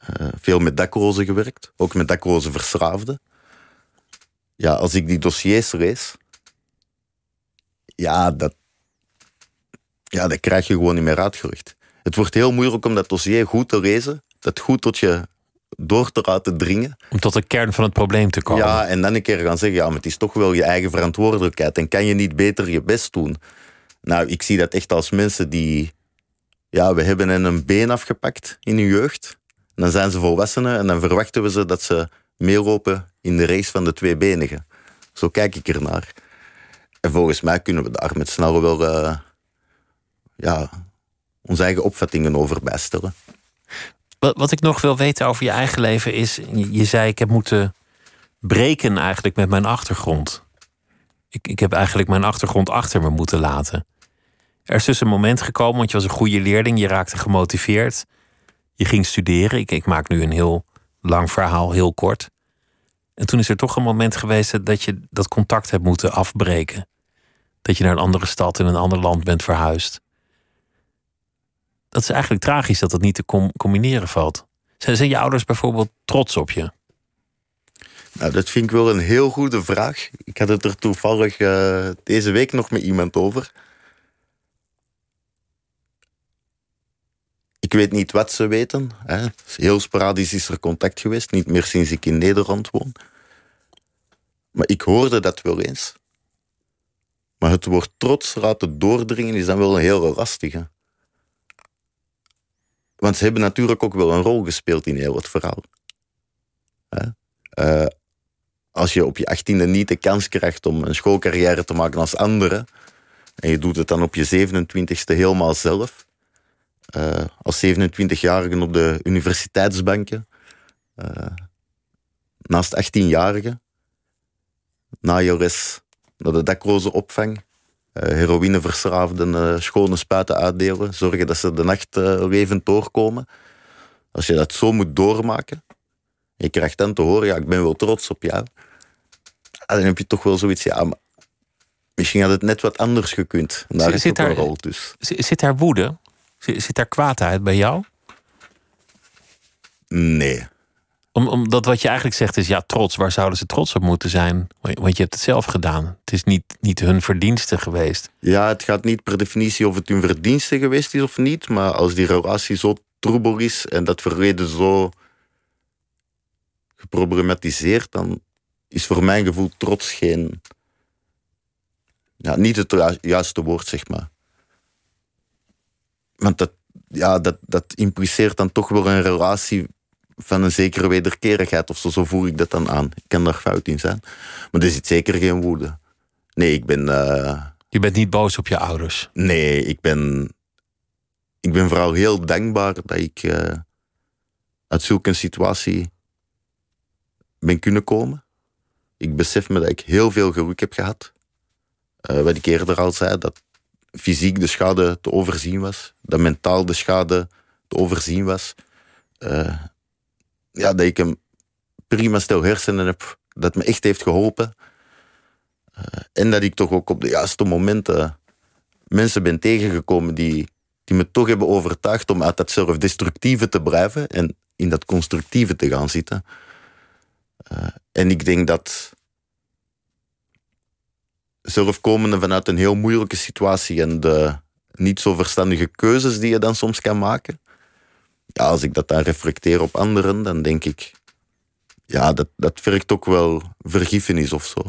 eh, veel met daklozen gewerkt. Ook met daklozen verslaafden. Ja, als ik die dossiers lees, ja, dat, ja, dat krijg je gewoon niet meer uitgelegd. Het wordt heel moeilijk om dat dossier goed te lezen, dat goed tot je door te laten dringen. Om tot de kern van het probleem te komen. Ja, en dan een keer gaan zeggen, ja, maar het is toch wel je eigen verantwoordelijkheid. En kan je niet beter je best doen? Nou, ik zie dat echt als mensen die... Ja, we hebben hen een been afgepakt in hun jeugd. Dan zijn ze volwassenen en dan verwachten we ze dat ze meelopen in de race van de tweebenigen. Zo kijk ik ernaar. En volgens mij kunnen we daar met snel wel... eh, ja, onze eigen opvattingen over bijstellen. Wat, wat ik nog wil weten over je eigen leven is... Je zei, ik heb moeten breken eigenlijk met mijn achtergrond. Ik, ik heb eigenlijk mijn achtergrond achter me moeten laten. Er is dus een moment gekomen, want je was een goede leerling. Je raakte gemotiveerd. Je ging studeren. Ik, maak nu een heel lang verhaal, heel kort. En toen is er toch een moment geweest dat je dat contact hebt moeten afbreken. Dat je naar een andere stad in een ander land bent verhuisd. Dat is eigenlijk tragisch dat dat niet te combineren valt. Zijn, zijn je ouders bijvoorbeeld trots op je? Nou, dat vind ik wel een heel goede vraag. Ik had het er toevallig uh, deze week nog met iemand over. Ik weet niet wat ze weten. Hè. Heel sporadisch is er contact geweest, niet meer sinds ik in Nederland woon. Maar ik hoorde dat wel eens. Maar het woord trots laten doordringen is dan wel een heel lastige. Want ze hebben natuurlijk ook wel een rol gespeeld in heel het verhaal. Uh, als je op je achttiende niet de kans krijgt om een schoolcarrière te maken als anderen, en je doet het dan op je 27ste helemaal zelf, uh, als 27-jarige op de universiteitsbanken, uh, naast 18-jarigen, na Jores naar de dakloze opvang, uh, heroïneverslaafden schone spuiten uitdelen, zorgen dat ze de nacht levend doorkomen. Als je dat zo moet doormaken, je krijgt dan te horen, ja, ik ben wel trots op jou. Ah, dan heb je toch wel zoiets, ja, maar misschien had het net wat anders gekund. En daar zit, is ook een rol dus. Zit daar woede? Zit daar kwaadheid bij jou? Nee. Om, omdat wat je eigenlijk zegt is, ja, trots. Waar zouden ze trots op moeten zijn? Want je hebt het zelf gedaan. Het is niet, niet hun verdienste geweest. Ja, het gaat niet per definitie of het hun verdienste geweest is of niet. Maar als die relatie zo troebel is en dat verleden zo geproblematiseerd, dan is voor mijn gevoel trots geen. Ja, niet het juiste woord, zeg maar. Want dat, ja, dat, dat impliceert dan toch wel een relatie van een zekere wederkerigheid of zo. Zo voel ik dat dan aan. Ik kan daar fout in zijn. Maar er zit zeker geen woede. Nee, ik ben. Uh... Je bent niet boos op je ouders? Nee, ik ben. Ik ben vooral heel dankbaar dat ik uh, uit zulke situatie ben kunnen komen. Ik besef me dat ik heel veel geluk heb gehad. Uh, wat ik eerder al zei, dat fysiek de schade te overzien was. Dat mentaal de schade te overzien was. Uh, ja, dat ik een prima stel hersenen heb. Dat me echt heeft geholpen. Uh, en dat ik toch ook op de juiste momenten mensen ben tegengekomen die, die me toch hebben overtuigd om uit dat zelfdestructieve te blijven en in dat constructieve te gaan zitten. Uh, en ik denk dat zelf komende vanuit een heel moeilijke situatie en de niet zo verstandige keuzes die je dan soms kan maken. Ja, als ik dat dan reflecteer op anderen, dan denk ik, ja, dat, dat vergt ook wel vergiffenis of zo.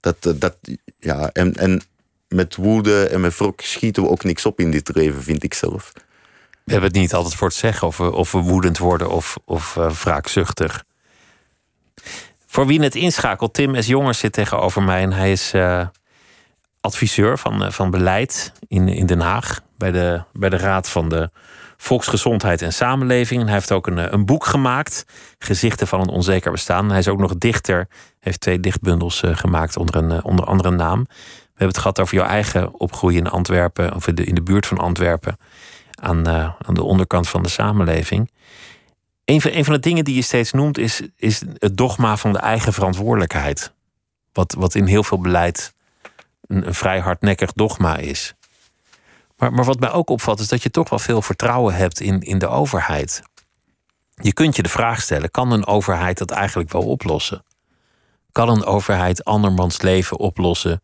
Dat, eh, dat, ja, en, en met woede en met wrok schieten we ook niks op in dit leven, vind ik zelf. We hebben het niet altijd voor het zeggen of we, of we woedend worden of, of uh, wraakzuchtig. Voor wie het inschakelt, Tim S. Jongers zit tegenover mij en hij is uh, adviseur van, uh, van beleid in, in Den Haag bij de, bij de Raad van de Volksgezondheid en Samenleving. En hij heeft ook een, eh, een boek gemaakt, Gezichten van een onzeker bestaan. Hij is ook nog dichter, heeft twee dichtbundels uh, gemaakt onder een onder andere naam. We hebben het gehad over jouw eigen opgroei in Antwerpen, of in de, in de buurt van Antwerpen, aan, aan de onderkant van de samenleving. Een van, een van de dingen die je steeds noemt is, is het dogma van de eigen verantwoordelijkheid. Wat, wat in heel veel beleid een, vrij hardnekkig dogma is. Maar, maar wat mij ook opvalt is dat je toch wel veel vertrouwen hebt in, in de overheid. Je kunt je de vraag stellen: kan een overheid dat eigenlijk wel oplossen? Kan een overheid andermans leven oplossen?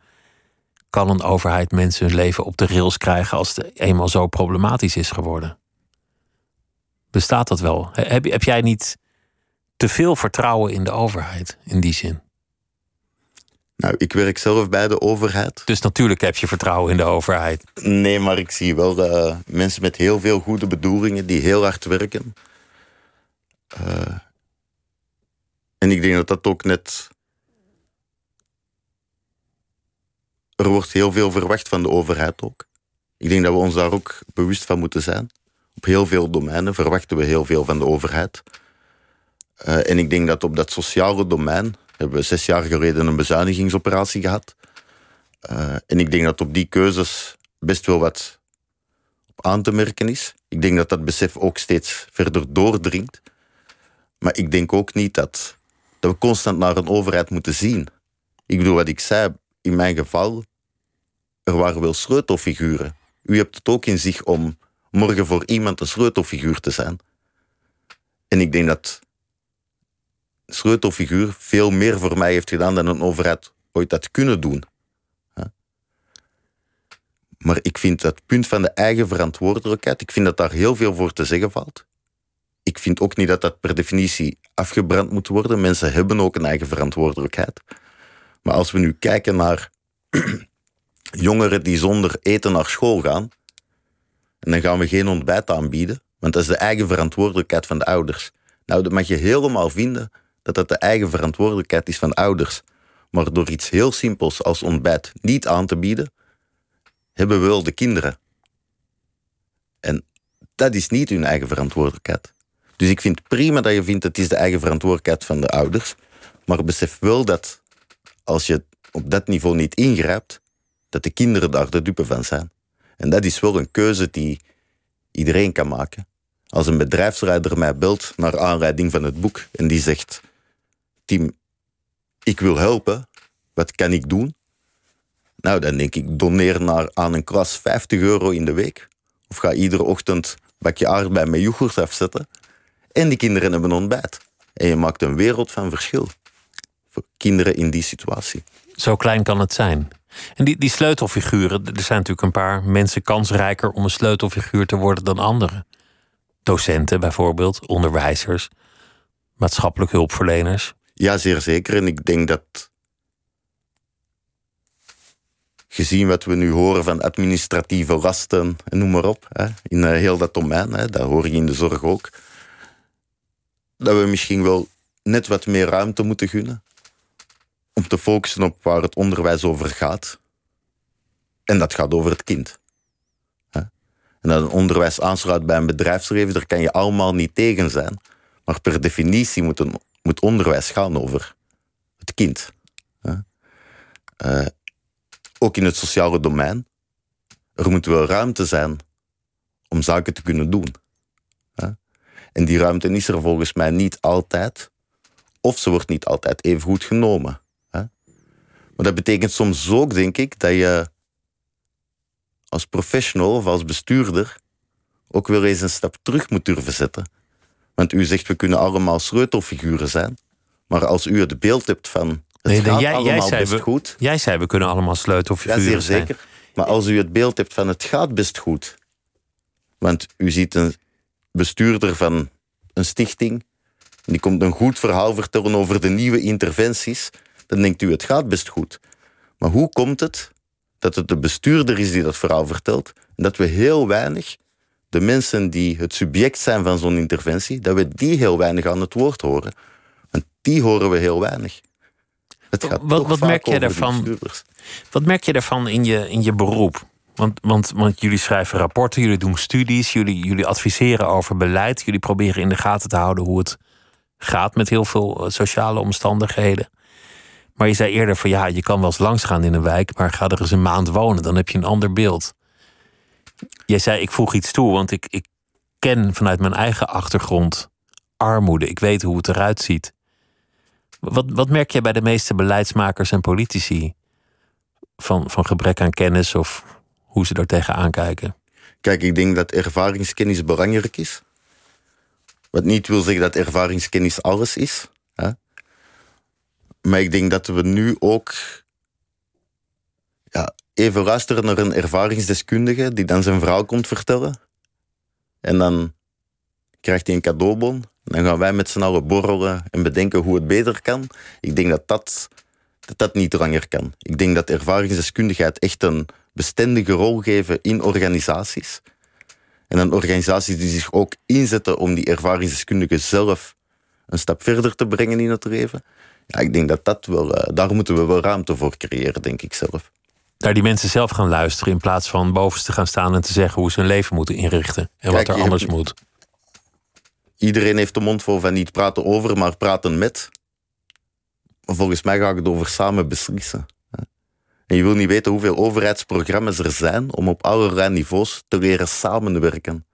Kan een overheid mensen hun leven op de rails krijgen als het eenmaal zo problematisch is geworden? Bestaat dat wel? Heb, heb jij niet te veel vertrouwen in de overheid in die zin? Nou, ik werk zelf bij de overheid. Dus natuurlijk heb je vertrouwen in de overheid. Nee, maar ik zie wel uh, mensen met heel veel goede bedoelingen die heel hard werken. Uh, en ik denk dat dat ook net. Er wordt heel veel verwacht van de overheid ook. Ik denk dat we ons daar ook bewust van moeten zijn. Op heel veel domeinen verwachten we heel veel van de overheid. Uh, en ik denk dat op dat sociale domein hebben zes jaar geleden een bezuinigingsoperatie gehad. Uh, en ik denk dat op die keuzes best wel wat op aan te merken is. Ik denk dat dat besef ook steeds verder doordringt. Maar ik denk ook niet dat, dat we constant naar een overheid moeten zien. Ik bedoel, wat ik zei, in mijn geval, er waren wel sleutelfiguren. U hebt het ook in zich om morgen voor iemand een sleutelfiguur te zijn. En ik denk dat sleutelfiguur veel meer voor mij heeft gedaan dan een overheid ooit had kunnen doen. Maar ik vind dat punt van de eigen verantwoordelijkheid, ik vind dat daar heel veel voor te zeggen valt. Ik vind ook niet dat dat per definitie afgebrand moet worden. Mensen hebben ook een eigen verantwoordelijkheid. Maar als we nu kijken naar [clears throat] jongeren die zonder eten naar school gaan, en dan gaan we geen ontbijt aanbieden, want dat is de eigen verantwoordelijkheid van de ouders. Nou, dat mag je helemaal vinden dat dat de eigen verantwoordelijkheid is van ouders. Maar door iets heel simpels als ontbijt niet aan te bieden, hebben we wel de kinderen. En dat is niet hun eigen verantwoordelijkheid. Dus ik vind prima dat je vindt dat het de eigen verantwoordelijkheid van de ouders. Maar besef wel dat als je op dat niveau niet ingrijpt, dat de kinderen daar de dupe van zijn. En dat is wel een keuze die iedereen kan maken. Als een bedrijfsleider mij belt naar aanleiding van het boek en die zegt: Tim, ik wil helpen, wat kan ik doen? Nou, dan denk ik, doneer naar, aan een klas 50 euro in de week. Of ga iedere ochtend een bakje aardbei met yoghurt afzetten. En die kinderen hebben ontbijt. En je maakt een wereld van verschil. Voor kinderen in die situatie. Zo klein kan het zijn. En die, die sleutelfiguren, er zijn natuurlijk een paar mensen kansrijker om een sleutelfiguur te worden dan anderen. Docenten bijvoorbeeld, onderwijzers, maatschappelijk hulpverleners. Ja, zeer zeker. En ik denk dat gezien wat we nu horen van administratieve lasten en noem maar op, in eh, heel dat domein, dat hoor je in de zorg ook, dat we misschien wel net wat meer ruimte moeten gunnen om te focussen op waar het onderwijs over gaat. En dat gaat over het kind. En dat een onderwijs aansluit bij een bedrijfsleven, daar kan je allemaal niet tegen zijn. Maar per definitie moet, een, moet onderwijs gaan over het kind. Uh, ook in het sociale domein. Er moet wel ruimte zijn om zaken te kunnen doen. En die ruimte is er volgens mij niet altijd, of ze wordt niet altijd even goed genomen. Maar dat betekent soms ook, denk ik, dat je als professional of als bestuurder ook wel eens een stap terug moet durven zetten. Want u zegt, we kunnen allemaal sleutelfiguren zijn. Maar als u het beeld hebt van nee, gaat jij, allemaal jij best we, goed. Jij zei we kunnen allemaal sleutelfiguren ja, zeer zijn. zeker. Maar als u het beeld hebt van het gaat best goed. Want u ziet een bestuurder van een stichting. Die komt een goed verhaal vertellen over de nieuwe interventies. Dan denkt u, het gaat best goed. Maar hoe komt het dat het de bestuurder is die dat verhaal vertelt en dat we heel weinig, de mensen die het subject zijn van zo'n interventie, dat we die heel weinig aan het woord horen? Want die horen we heel weinig. Het gaat wat, wat merk je daarvan? Wat merk je daarvan in je, in je beroep? Want, want, want jullie schrijven rapporten, jullie doen studies, jullie, jullie adviseren over beleid, jullie proberen in de gaten te houden hoe het gaat met heel veel eh, sociale omstandigheden. Maar je zei eerder van ja, je kan wel eens langs gaan in een wijk, maar ga er eens een maand wonen, dan heb je een ander beeld. Jij zei ik voeg iets toe, want ik, ik ken vanuit mijn eigen achtergrond armoede. Ik weet hoe het eruit ziet. Wat, wat merk je bij de meeste beleidsmakers en politici? Van, van gebrek aan kennis of hoe ze er tegenaan kijken? Kijk, ik denk dat ervaringskennis belangrijk is. Wat niet wil zeggen dat ervaringskennis alles is. Hè? Maar ik denk dat we nu ook ja, even luisteren naar een ervaringsdeskundige die dan zijn verhaal komt vertellen. En dan krijgt hij een cadeaubon. Dan gaan wij met z'n allen borrelen en bedenken hoe het beter kan. Ik denk dat dat, dat, dat niet langer kan. Ik denk dat ervaringsdeskundigheid echt een bestendige rol geven in organisaties. En dan organisaties die zich ook inzetten om die ervaringsdeskundigen zelf een stap verder te brengen in het leven. Ja, ik denk dat dat wel, uh, daar moeten we wel ruimte voor creëren, denk ik zelf. Naar die mensen zelf gaan luisteren in plaats van bovenste gaan staan en te zeggen hoe ze hun leven moeten inrichten en wat er anders moet. Iedereen heeft de mond vol van niet praten over, maar praten met. Volgens mij gaat het over samen beslissen. En je wil niet weten hoeveel overheidsprogramma's er zijn om op allerlei niveaus te leren samenwerken.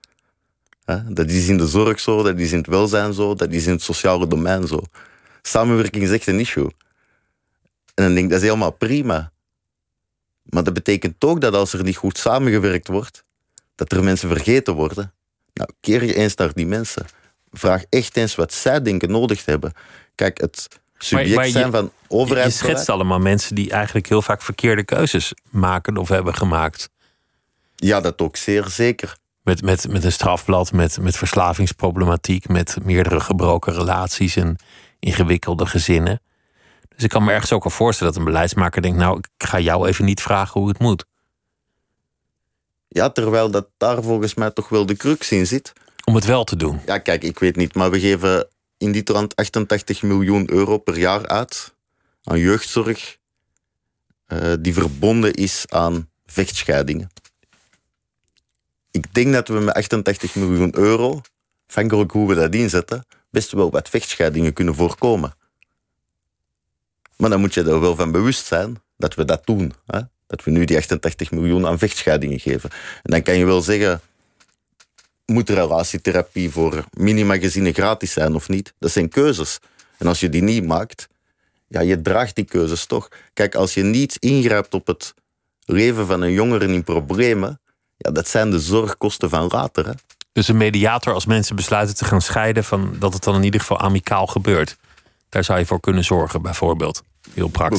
Dat is in de zorg zo, dat is in het welzijn zo, dat is in het sociale domein zo. Samenwerking is echt een issue. En dan denk ik, dat is helemaal prima. Maar dat betekent ook dat als er niet goed samengewerkt wordt, dat er mensen vergeten worden. Nou, keer je eens naar die mensen. Vraag echt eens wat zij denken nodig te hebben. Kijk, het subject maar je- zijn van Je overheid. schetst allemaal mensen die eigenlijk heel vaak verkeerde keuzes maken of hebben gemaakt. Ja, dat ook zeer zeker. Met, met, met een strafblad, met, met verslavingsproblematiek, met meerdere gebroken relaties en ingewikkelde gezinnen. Dus ik kan me ergens ook al voorstellen dat een beleidsmaker denkt: Nou, ik ga jou even niet vragen hoe het moet. Ja, terwijl dat daar volgens mij toch wel de crux in zit. Om het wel te doen. Ja, kijk, ik weet niet, maar we geven in dit land 88 miljoen euro per jaar uit aan jeugdzorg eh, die verbonden is aan vechtscheidingen. Ik denk dat we met 88 miljoen euro, afhankelijk hoe we dat inzetten, best wel wat vechtscheidingen kunnen voorkomen. Maar dan moet je er wel van bewust zijn dat we dat doen. Hè? Dat we nu die 88 miljoen aan vechtscheidingen geven. En dan kan je wel zeggen, moet relatietherapie voor minima-gezinnen gratis zijn of niet? Dat zijn keuzes. En als je die niet maakt, ja, je draagt die keuzes toch. Kijk, als je niet ingrijpt op het leven van een jongere in problemen, ja, dat zijn de zorgkosten van later. Hè? Dus een mediator, als mensen besluiten te gaan scheiden, van, dat het dan in ieder geval amicaal gebeurt. Daar zou je voor kunnen zorgen, bijvoorbeeld.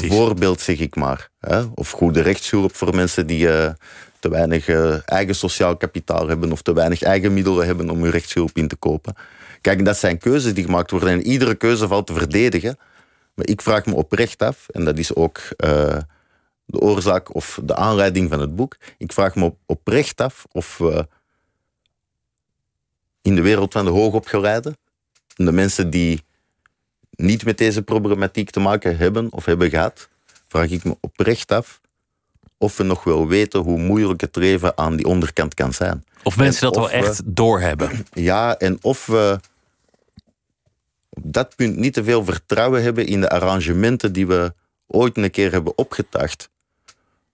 Bijvoorbeeld, zeg ik maar. Hè? Of goede rechtshulp voor mensen die eh, te weinig eh, eigen sociaal kapitaal hebben of te weinig eigen middelen hebben om hun rechtshulp in te kopen. Kijk, dat zijn keuzes die gemaakt worden en iedere keuze valt te verdedigen. Maar ik vraag me oprecht af, en dat is ook eh, de oorzaak of de aanleiding van het boek. Ik vraag me op, oprecht af of we in de wereld van de hoogopgeleiden, en de mensen die niet met deze problematiek te maken hebben of hebben gehad, vraag ik me oprecht af of we nog wel weten hoe moeilijk het leven aan die onderkant kan zijn. Of mensen En dat wel we- echt doorhebben. [clears throat] Ja, en of we op dat punt niet te veel vertrouwen hebben in de arrangementen die we ooit een keer hebben opgetuigd.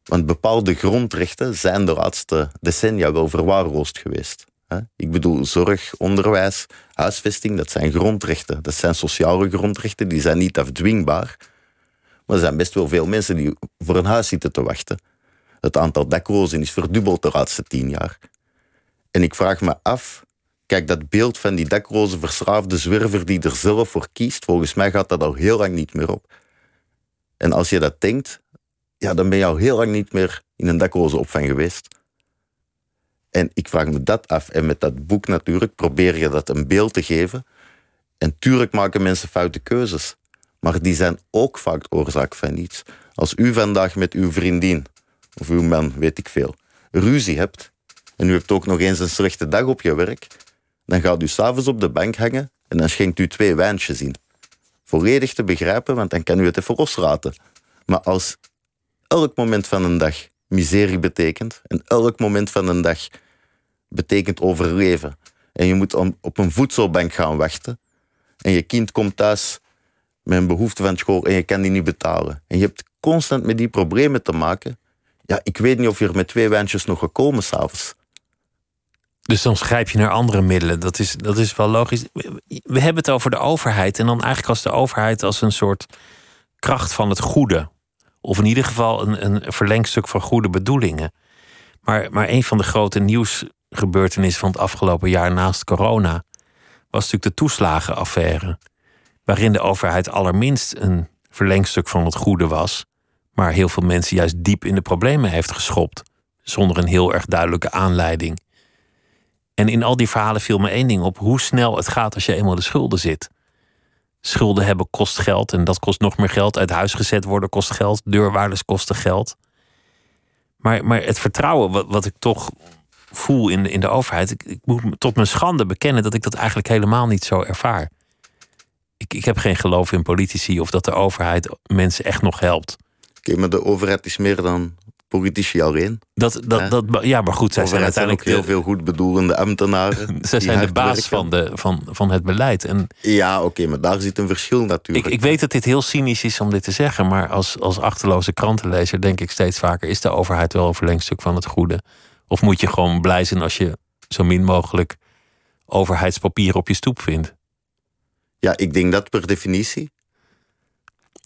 Want bepaalde grondrechten zijn de laatste decennia wel verwaarloosd geweest. Ik bedoel, zorg, onderwijs, huisvesting, dat zijn grondrechten. Dat zijn sociale grondrechten, die zijn niet afdwingbaar. Maar er zijn best wel veel mensen die voor een huis zitten te wachten. Het aantal daklozen is verdubbeld de laatste tien jaar. En ik vraag me af, kijk, dat beeld van die dakloze verslaafde zwerver die er zelf voor kiest, volgens mij gaat dat al heel lang niet meer op. En als je dat denkt, ja, dan ben je al heel lang niet meer in een dakloze opvang geweest. En ik vraag me dat af. En met dat boek natuurlijk probeer je dat een beeld te geven. En tuurlijk maken mensen foute keuzes. Maar die zijn ook vaak oorzaak van iets. Als u vandaag met uw vriendin, of uw man, weet ik veel, ruzie hebt, en u hebt ook nog eens een slechte dag op je werk, dan gaat u s'avonds op de bank hangen en dan schenkt u twee wijntjes in. Volledig te begrijpen, want dan kan u het even loslaten. Maar als elk moment van een dag miserie betekent en elk moment van een dag betekent overleven en je moet op een voedselbank gaan wachten en je kind komt thuis met een behoefte van school en je kan die niet betalen en je hebt constant met die problemen te maken, ja, ik weet niet of je er met twee wijntjes nog gekomen s'avonds. Dus dan grijp je naar andere middelen. Dat is, dat is wel logisch. We hebben het over de overheid. En dan eigenlijk als de overheid als een soort kracht van het goede. Of in ieder geval een, een verlengstuk van goede bedoelingen. Maar, maar een van de grote nieuwsgebeurtenissen van het afgelopen jaar naast corona was natuurlijk de toeslagenaffaire. Waarin de overheid allerminst een verlengstuk van het goede was. Maar heel veel mensen juist diep in de problemen heeft geschopt. Zonder een heel erg duidelijke aanleiding. En in al die verhalen viel me één ding op: hoe snel het gaat als je eenmaal de schulden zit. Schulden hebben kost geld en dat kost nog meer geld. Uit huis gezet worden kost geld. Deurwaarders kosten geld. Maar, maar het vertrouwen wat, wat ik toch voel in de, in de overheid. Ik, ik moet tot mijn schande bekennen dat ik dat eigenlijk helemaal niet zo ervaar. Ik, ik heb geen geloof in politici of dat de overheid mensen echt nog helpt. Oké, maar de overheid is meer dan politici alleen. Dat, dat, Ja. dat, ja, maar goed, zij zijn uiteindelijk heel de, veel goed bedoelende ambtenaren. [laughs] zij zijn de baas van, de, van, van het beleid. En Ja, oké, maar daar zit een verschil Ik, natuurlijk. ik weet dat dit heel cynisch is om dit te zeggen, maar als, als achterloze krantenlezer denk ik steeds vaker: is de overheid wel een verlengstuk van het goede? Of moet je gewoon blij zijn als je zo min mogelijk overheidspapier op je stoep vindt. Ja, ik denk dat per definitie.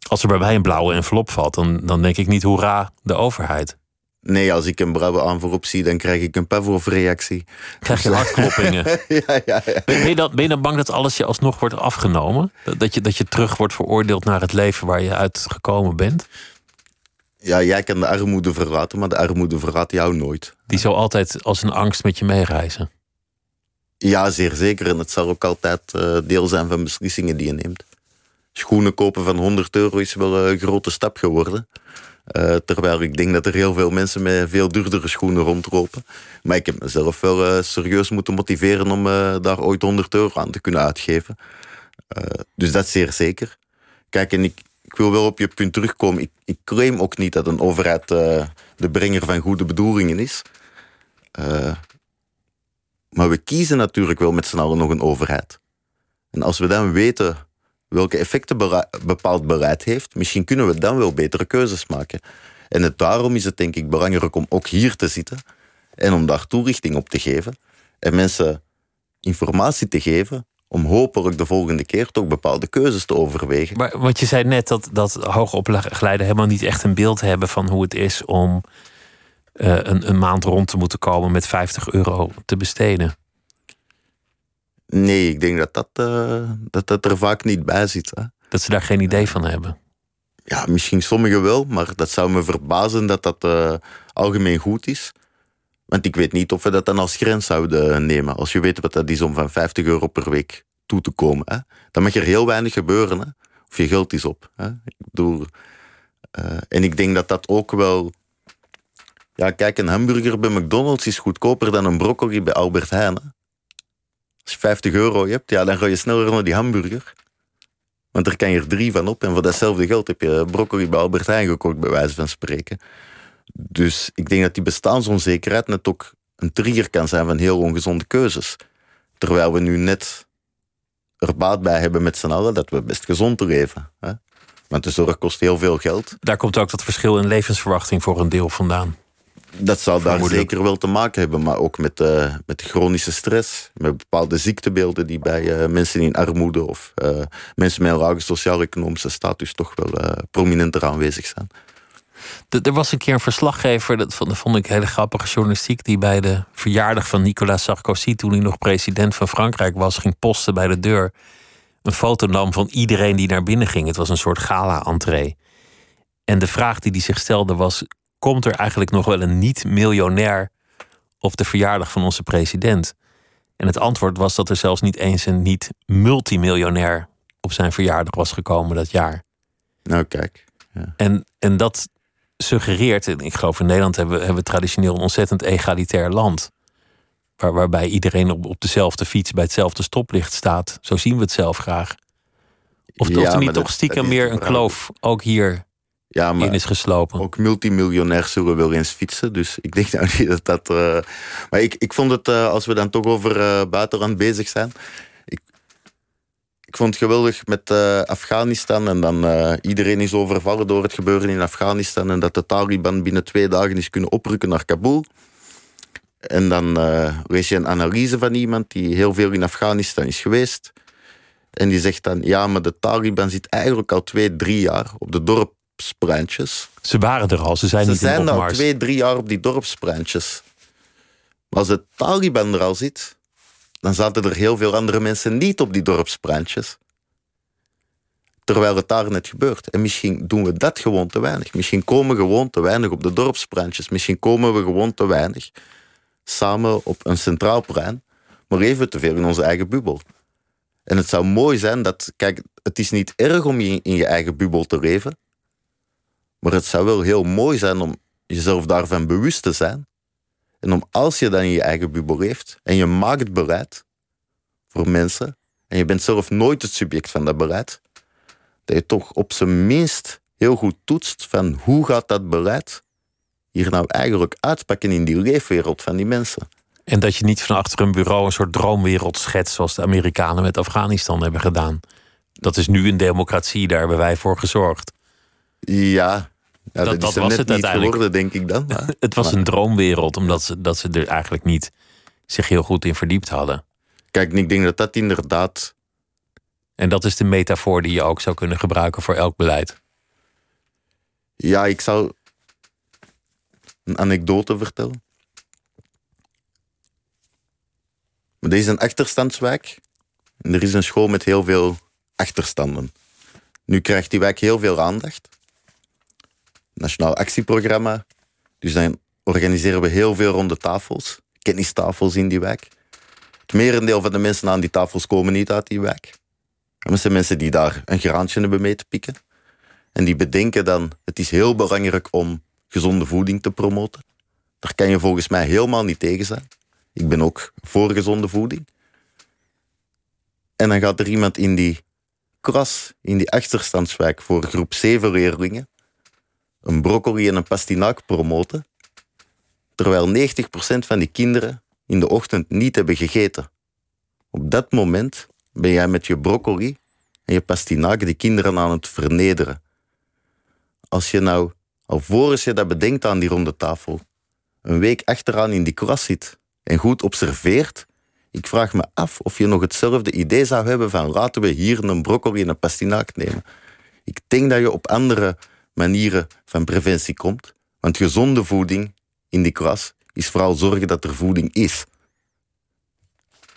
Als er bij mij een blauwe envelop valt, dan, dan denk ik niet hoera, de overheid. Nee, als ik een blauwe envelop zie, dan krijg ik een Pavlov-reactie. Krijg je hartkloppingen? [laughs] ja, ja, ja. Ben, je dan, ben je dan bang dat alles je alsnog wordt afgenomen? Dat- Dat je, dat je terug wordt veroordeeld naar het leven waar je uit gekomen bent? Ja, jij kan de armoede verlaten, maar de armoede verlaat jou nooit. Die zal altijd als een angst met je meereizen. Ja, zeer zeker. En het zal ook altijd eh, deel zijn van beslissingen die je neemt. Schoenen kopen van 100 euro is wel een grote stap geworden. Eh, terwijl ik denk dat er heel veel mensen met veel duurdere schoenen rondlopen. Maar ik heb mezelf wel eh, serieus moeten motiveren om daar ooit 100 euro aan te kunnen uitgeven. Dus dat zeer zeker. Kijk, en ik, ik wil wel op je punt terugkomen. Ik, ik claim ook niet dat een overheid eh, de brenger van goede bedoelingen is. Eh, maar we kiezen natuurlijk wel met z'n allen nog een overheid. En als we dan weten welke effecten bepaald beleid heeft, misschien kunnen we dan wel betere keuzes maken. En daarom is het denk ik belangrijk om ook hier te zitten en om daar toelichting op te geven en mensen informatie te geven om hopelijk de volgende keer toch bepaalde keuzes te overwegen. Maar, want je zei net dat, dat hoogopgeleiden helemaal niet echt een beeld hebben van hoe het is om eh, een, een maand rond te moeten komen met 50 euro te besteden. Nee, ik denk dat dat, eh, dat, dat er vaak niet bij zit. Hè. Dat ze daar geen idee van hebben. Ja, misschien sommigen wel, maar dat zou me verbazen dat dat eh, algemeen goed is. Want ik weet niet of we dat dan als grens zouden nemen. Als je weet wat dat is om van 50 euro per week toe te komen. Hè? Dan mag er heel weinig gebeuren. Hè? Of je geld is op. Hè? Ik bedoel, eh, en ik denk dat dat ook wel... Ja, kijk, een hamburger bij McDonald's is goedkoper dan een broccoli bij Albert Heijn. Als je 50 euro hebt, ja, dan ga je sneller naar die hamburger. Want er kan je er drie van op. En voor datzelfde geld heb je broccoli bij Albert Heijn gekocht, bij wijze van spreken. Dus ik denk dat die bestaansonzekerheid net ook een trigger kan zijn van heel ongezonde keuzes. Terwijl we nu net er baat bij hebben met z'n allen dat we best gezond leven. Hè? Want de zorg kost heel veel geld. Daar komt ook dat verschil in levensverwachting voor een deel vandaan. Dat zal daar zeker wel te maken hebben, maar ook met, eh, met de chronische stress. Met bepaalde ziektebeelden die bij eh, mensen in armoede of eh, mensen met een lage sociaal-economische status toch wel prominenter aanwezig zijn. Er was een keer een verslaggever, dat vond, dat vond ik hele grappige journalistiek, die bij de verjaardag van Nicolas Sarkozy, toen hij nog president van Frankrijk was, ging posten bij de deur. Een foto nam van iedereen die naar binnen ging. Het was een soort gala-entree. En de vraag die hij zich stelde was: komt er eigenlijk nog wel een niet-miljonair op de verjaardag van onze president? En het antwoord was dat er zelfs niet eens een niet-multimiljonair op zijn verjaardag was gekomen dat jaar. Nou, kijk. En, en dat suggereert, en ik geloof in Nederland hebben we, hebben we traditioneel een ontzettend egalitair land. Waar, waarbij iedereen op, op dezelfde fiets bij hetzelfde stoplicht staat. Zo zien we het zelf graag. Of, Ja, of er niet toch stiekem meer een kloof ook hier Ja, maar in is geslopen. ook multimiljonairs zullen wel eens fietsen. Dus ik denk [laughs] nou niet dat dat. eh, Maar ik, ik vond het, eh, als we dan toch over eh, buitenland bezig zijn. Ik, vond het geweldig met eh, Afghanistan. En dan eh, iedereen is overvallen door het gebeuren in Afghanistan. En dat de Taliban binnen twee dagen is kunnen oprukken naar Kabul. En dan eh, lees je een analyse van iemand die heel veel in Afghanistan is geweest. En die zegt dan: ja, maar de Taliban zit eigenlijk al twee, drie jaar op de dorpspleintjes. Ze waren er al, ze zijn Ze niet in zijn al twee, drie jaar op die dorpsprantjes. Maar als de Taliban er al zit, dan zaten er heel veel andere mensen niet op die dorpsprantjes. Terwijl het daar net gebeurt. En misschien doen we dat gewoon te weinig. Misschien komen we gewoon te weinig op de dorpsprantjes. Misschien komen we gewoon te weinig samen op een centraal plein. Maar even te veel in onze eigen bubbel. En het zou mooi zijn dat, kijk, het is niet erg om in je eigen bubbel te leven. Maar het zou wel heel mooi zijn om jezelf daarvan bewust te zijn. En om als je dan in je eigen bubbel leeft en je maakt beleid voor mensen en je bent zelf nooit het subject van dat beleid, dat je toch op zijn minst heel goed toetst van hoe gaat dat beleid hier nou eigenlijk uitpakken in die leefwereld van die mensen. En dat je niet van achter een bureau een soort droomwereld schetst zoals de Amerikanen met Afghanistan hebben gedaan. Dat is nu een democratie, daar hebben wij voor gezorgd. Ja, ja dat, dat was het niet uiteindelijk. geworden, denk ik dan. [laughs] Het was Maar- een droomwereld, omdat ze, dat ze er eigenlijk niet zich heel goed in verdiept hadden. Kijk, ik denk dat dat inderdaad. En dat is de metafoor die je ook zou kunnen gebruiken voor elk beleid. Ja, ik zou een anekdote vertellen. Deze is een achterstandswijk. En er is een school met heel veel achterstanden. Nu krijgt die wijk heel veel aandacht. Nationaal actieprogramma. Dus dan organiseren we heel veel ronde tafels, kennistafels in die wijk. Het merendeel van de mensen aan die tafels komen niet uit die wijk. dat zijn mensen die daar een graantje hebben mee te pikken. En die bedenken dan, het is heel belangrijk om gezonde voeding te promoten. Daar kan je volgens mij helemaal niet tegen zijn. Ik ben ook voor gezonde voeding. En dan gaat er iemand in die kras, in die achterstandswijk voor groep 7 leerlingen, een broccoli en een pastinaak promoten, terwijl 90% van die kinderen in de ochtend niet hebben gegeten. Op dat moment ben jij met je broccoli en je pastinaak die kinderen aan het vernederen. Als je nou, alvorens je dat bedenkt aan die ronde tafel, een week achteraan in die klas zit en goed observeert, ik vraag me af of je nog hetzelfde idee zou hebben van laten we hier een broccoli en een pastinaak nemen. Ik denk dat je op andere manieren van preventie komt, want gezonde voeding in die klas is vooral zorgen dat er voeding is.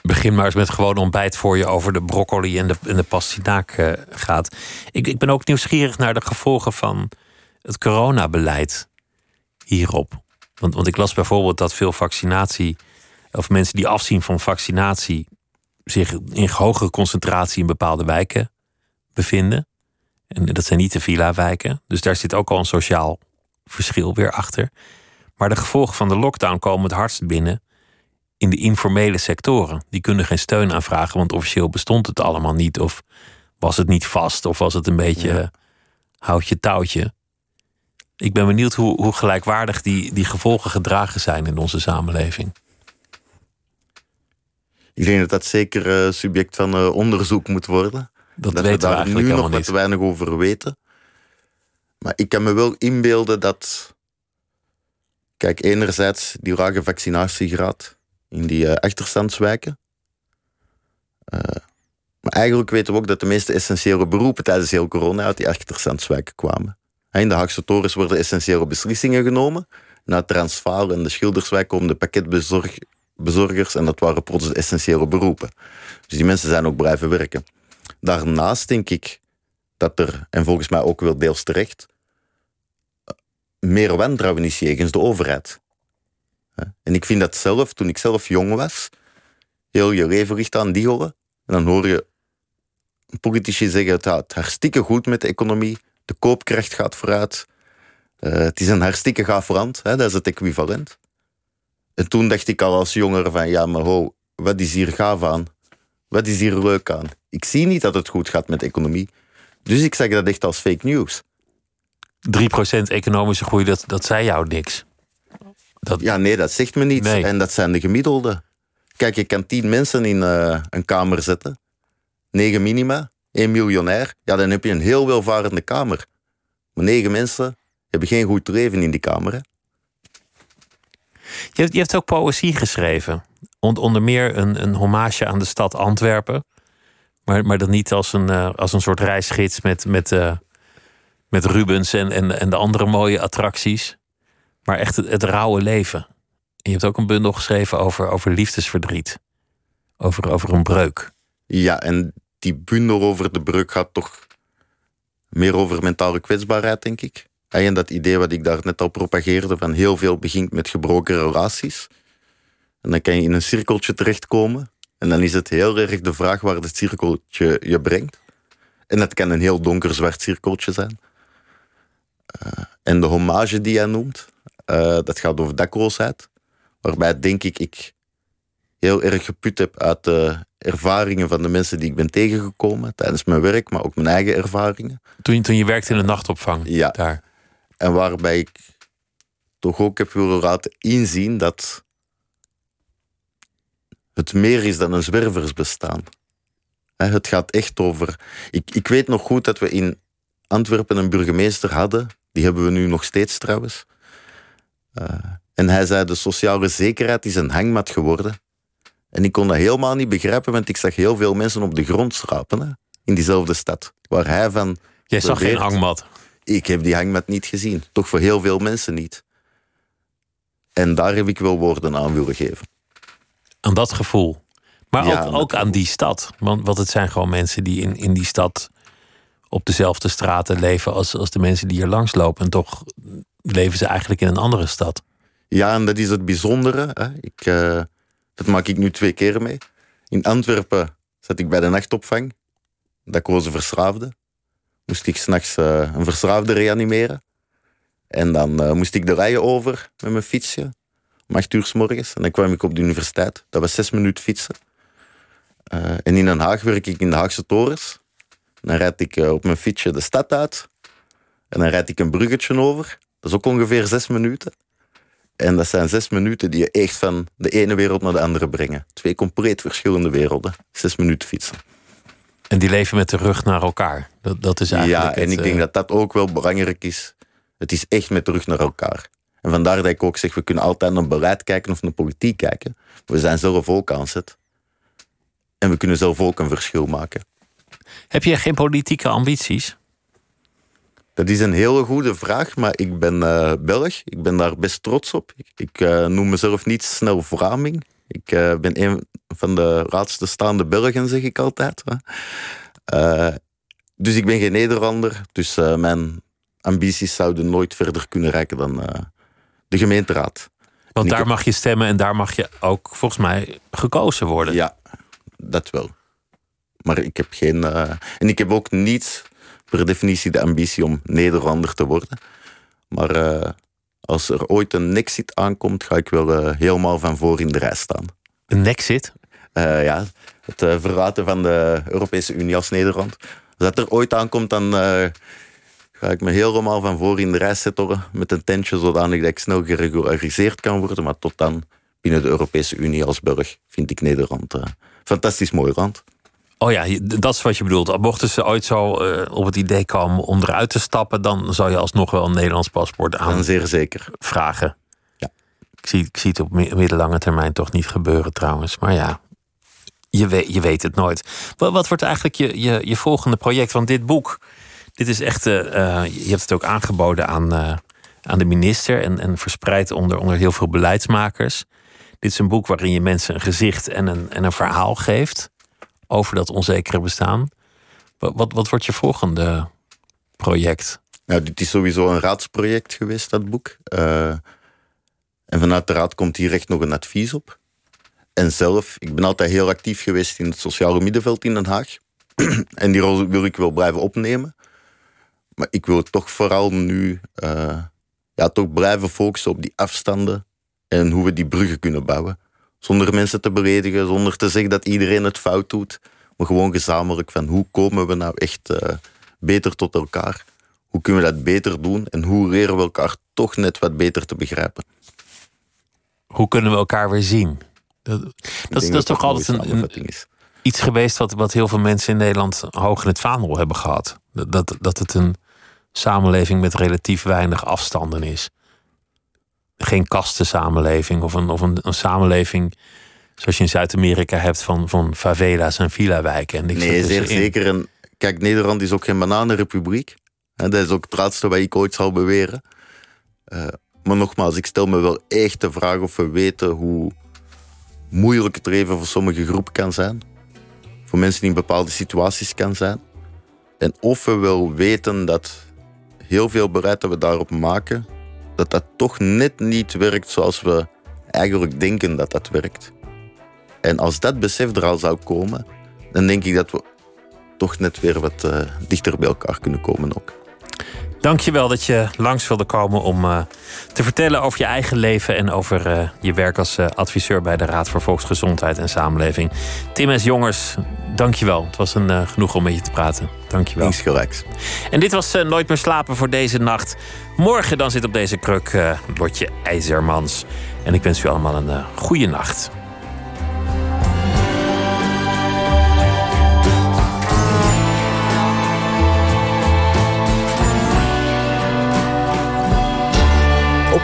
Begin maar eens met gewoon ontbijt voor je over de broccoli en de, en de pastinaak uh, gaat. Ik, ik ben ook nieuwsgierig naar de gevolgen van het coronabeleid hierop. Want, want ik las bijvoorbeeld dat veel vaccinatie, of mensen die afzien van vaccinatie, zich in hogere concentratie in bepaalde wijken bevinden. En dat zijn niet de villa-wijken. Dus daar zit ook al een sociaal verschil weer achter. Maar de gevolgen van de lockdown komen het hardst binnen in de informele sectoren. Die kunnen geen steun aanvragen, want officieel bestond het allemaal niet. Of was het niet vast, of was het een beetje ja. houtje touwtje. Ik ben benieuwd hoe, hoe gelijkwaardig die, die gevolgen gedragen zijn in onze samenleving. Ik denk dat dat zeker uh, subject van uh, onderzoek moet worden. Dat, dat weten we daar nu nog niet. wat weinig over weten. Maar ik kan me wel inbeelden dat. Kijk, enerzijds die lage vaccinatiegraad in die uh, achterstandswijken. maar eigenlijk weten we ook dat de meeste essentiële beroepen tijdens heel corona uit die achterstandswijken kwamen. In de Haagse torens worden essentiële beslissingen genomen. Na Transvaal en de Schilderswijk komen de pakketbezorgers en dat waren plots de essentiële beroepen. Dus die mensen zijn ook blijven werken. Daarnaast denk ik dat er, en volgens mij ook wel deels terecht, meer wantrouwen is jegens de overheid. En ik vind dat zelf, toen ik zelf jong was, heel je leven ligt aan die horen. En dan hoor je politici zeggen, het gaat hartstikke goed met de economie, de koopkracht gaat vooruit, uh, het is een hartstikke gaaf land, hè, dat is het equivalent. En toen dacht ik al als jongere van, ja maar ho, wat is hier gaaf aan? Wat is hier leuk aan? Ik zie niet dat het goed gaat met de economie. Dus ik zeg dat echt als fake news. 3% economische groei, dat, dat zei jou niks. Dat... Ja, nee, dat zegt me niets. Nee. En dat zijn de gemiddelde. Kijk, je kan tien mensen in uh, een kamer zetten. Negen minima, één miljonair. Ja, dan heb je een heel welvarende kamer. Maar negen mensen hebben geen goed leven in die kamer. Hè? Je, hebt, je hebt ook poëzie geschreven. Onder meer een, een hommage aan de stad Antwerpen. Maar, maar dat niet als een, uh, als een soort reisgids met, met, uh, met Rubens en, en, en de andere mooie attracties. Maar echt het, het rauwe leven. En je hebt ook een bundel geschreven over, over liefdesverdriet. Over, over een breuk. Ja, en die bundel over de breuk gaat toch meer over mentale kwetsbaarheid, denk ik. En dat idee wat ik daar net al propageerde, van heel veel begint met gebroken relaties. En dan kan je in een cirkeltje terechtkomen. En dan is het heel erg de vraag waar het cirkeltje je brengt. En dat kan een heel donker zwart cirkeltje zijn. Uh, en de hommage die jij noemt, uh, dat gaat over dakloosheid. Waarbij, denk ik, ik heel erg geput heb uit de ervaringen van de mensen die ik ben tegengekomen tijdens mijn werk, maar ook mijn eigen ervaringen. Toen, toen je werkte in de nachtopvang? Ja. Daar. En waarbij ik toch ook heb willen laten inzien dat het meer is dan een zwerversbestaan. Het gaat echt over. Ik, ik weet nog goed dat we in Antwerpen een burgemeester hadden. Die hebben we nu nog steeds trouwens. Uh, en hij zei: de sociale zekerheid is een hangmat geworden. En ik kon dat helemaal niet begrijpen, want ik zag heel veel mensen op de grond schrapen. Hè, in diezelfde stad. Waar hij van. Jij zag geen hangmat. Ik heb die hangmat niet gezien. Toch voor heel veel mensen niet. En daar heb ik wel woorden aan willen geven. Aan dat gevoel. Maar Ja, ook, aan dat ook aan die stad. Want, want het zijn gewoon mensen die in, in die stad op dezelfde straten leven als, als de mensen die hier langslopen. En toch leven ze eigenlijk in een andere stad. Ja, en dat is het bijzondere. Hè. Ik, eh, dat maak ik nu twee keer mee. In Antwerpen zat ik bij de nachtopvang. Dakloze verslaafde. Moest ik s'nachts uh, een verslaafde reanimeren. En dan eh, moest ik de rijen over met mijn fietsje. Om acht uur s morgens. En dan kwam ik op de universiteit. Dat was zes minuten fietsen. Eh, en in Den Haag werk ik in de Haagse torens. Dan rijd ik eh, op mijn fietsje de stad uit. En dan rijd ik een bruggetje over. Dat is ook ongeveer zes minuten. En dat zijn zes minuten die je echt van de ene wereld naar de andere brengen. Twee compleet verschillende werelden. Zes minuten fietsen. En die leven met de rug naar elkaar. Dat, dat is eigenlijk. Ja, en het, ik denk eh, dat dat ook wel belangrijk is. Het is echt met de rug naar elkaar. En vandaar dat ik ook zeg, we kunnen altijd naar beleid kijken of naar politiek kijken. We zijn zelf ook aan zet. En we kunnen zelf ook een verschil maken. Heb je geen politieke ambities? Dat is een hele goede vraag, maar ik ben eh, Belg. Ik ben daar best trots op. Ik, ik eh, noem mezelf niet snel Vlaming. Ik eh, ben een van de laatste staande Belgen, zeg ik altijd. dus ik ben geen Nederlander. Dus mijn ambities zouden nooit verder kunnen reiken dan de gemeenteraad. Want daar heb- mag je stemmen en daar mag je ook volgens mij gekozen worden. Ja, dat wel. Maar ik heb geen. eh, en ik heb ook niet per definitie de ambitie om Nederlander te worden. Maar eh, als er ooit een Nexit aankomt, ga ik wel eh, helemaal van voor in de rij staan. Een nexit. Eh, ja, het verlaten van de Europese Unie als Nederland. Als dat er ooit aankomt, dan ga ik me helemaal van voor in de rij zetten met een tentje, zodanig dat ik snel geregulariseerd kan worden. Maar tot dan, binnen de Europese Unie als Belg, vind ik Nederland een fantastisch mooi land. Oh ja, dat is wat je bedoelt. Mochten ze ooit zo eh, op het idee komen om eruit te stappen, dan zou je alsnog wel een Nederlands paspoort Dan zeer zeker. aanvragen. Ja. Ik zie, ik zie het op mi- middellange termijn toch niet gebeuren trouwens. Maar ja, je weet, je weet het nooit. Wat, wat wordt eigenlijk je, je, je volgende project? Want dit boek, dit is echt, eh, eh, je hebt het ook aangeboden aan, eh, aan de minister en, en verspreid onder, onder heel veel beleidsmakers. Dit is een boek waarin je mensen een gezicht en een, en een verhaal geeft over dat onzekere bestaan. Wat, wat, wordt je volgende project? Nou, dit is sowieso een raadsproject geweest, dat boek. En vanuit de raad komt hier echt nog een advies op. En zelf, ik ben altijd heel actief geweest in het sociale middenveld in Den Haag. [clears throat] en die rol wil ik wel blijven opnemen. Maar ik wil toch vooral nu eh, ja, toch blijven focussen op die afstanden en hoe we die bruggen kunnen bouwen. Zonder mensen te beledigen, zonder te zeggen dat iedereen het fout doet. Maar gewoon gezamenlijk van hoe komen we nou echt eh, beter tot elkaar? Hoe kunnen we dat beter doen? En hoe leren we elkaar toch net wat beter te begrijpen? Hoe kunnen we elkaar weer zien? Dat, dat, is, dat toch altijd een, iets geweest wat, wat heel veel mensen in Nederland hoog in het vaandel hebben gehad. Dat, dat, dat het een samenleving met relatief weinig afstanden is. Geen kastensamenleving of een, of een, een samenleving zoals je in Zuid-Amerika hebt van, van favela's en villa-wijken. En Nee, zeer ertussenin. zeker. En kijk, Nederland is ook geen bananenrepubliek. Dat is ook het laatste wat ik ooit zal beweren. Eh, maar nogmaals, ik stel me wel echt de vraag of we weten hoe moeilijk het leven voor sommige groepen kan zijn. Voor mensen die in bepaalde situaties kan zijn. En of we wel weten dat heel veel beleid dat we daarop maken, dat dat toch net niet werkt zoals we eigenlijk denken dat dat werkt. En als dat besef er al zou komen, dan denk ik dat we toch net weer wat eh, dichter bij elkaar kunnen komen ook. Dankjewel dat je langs wilde komen om eh, te vertellen over je eigen leven en over eh, je werk als eh, adviseur bij de Raad voor Volksgezondheid en Samenleving. Tim S. Jongers, dankjewel. Het was een genoeg om met je te praten. Dankjewel. Insgelijks. En dit was Nooit meer slapen voor deze nacht. Morgen dan zit op deze kruk Lotje IJzermans. En ik wens u allemaal een goede nacht.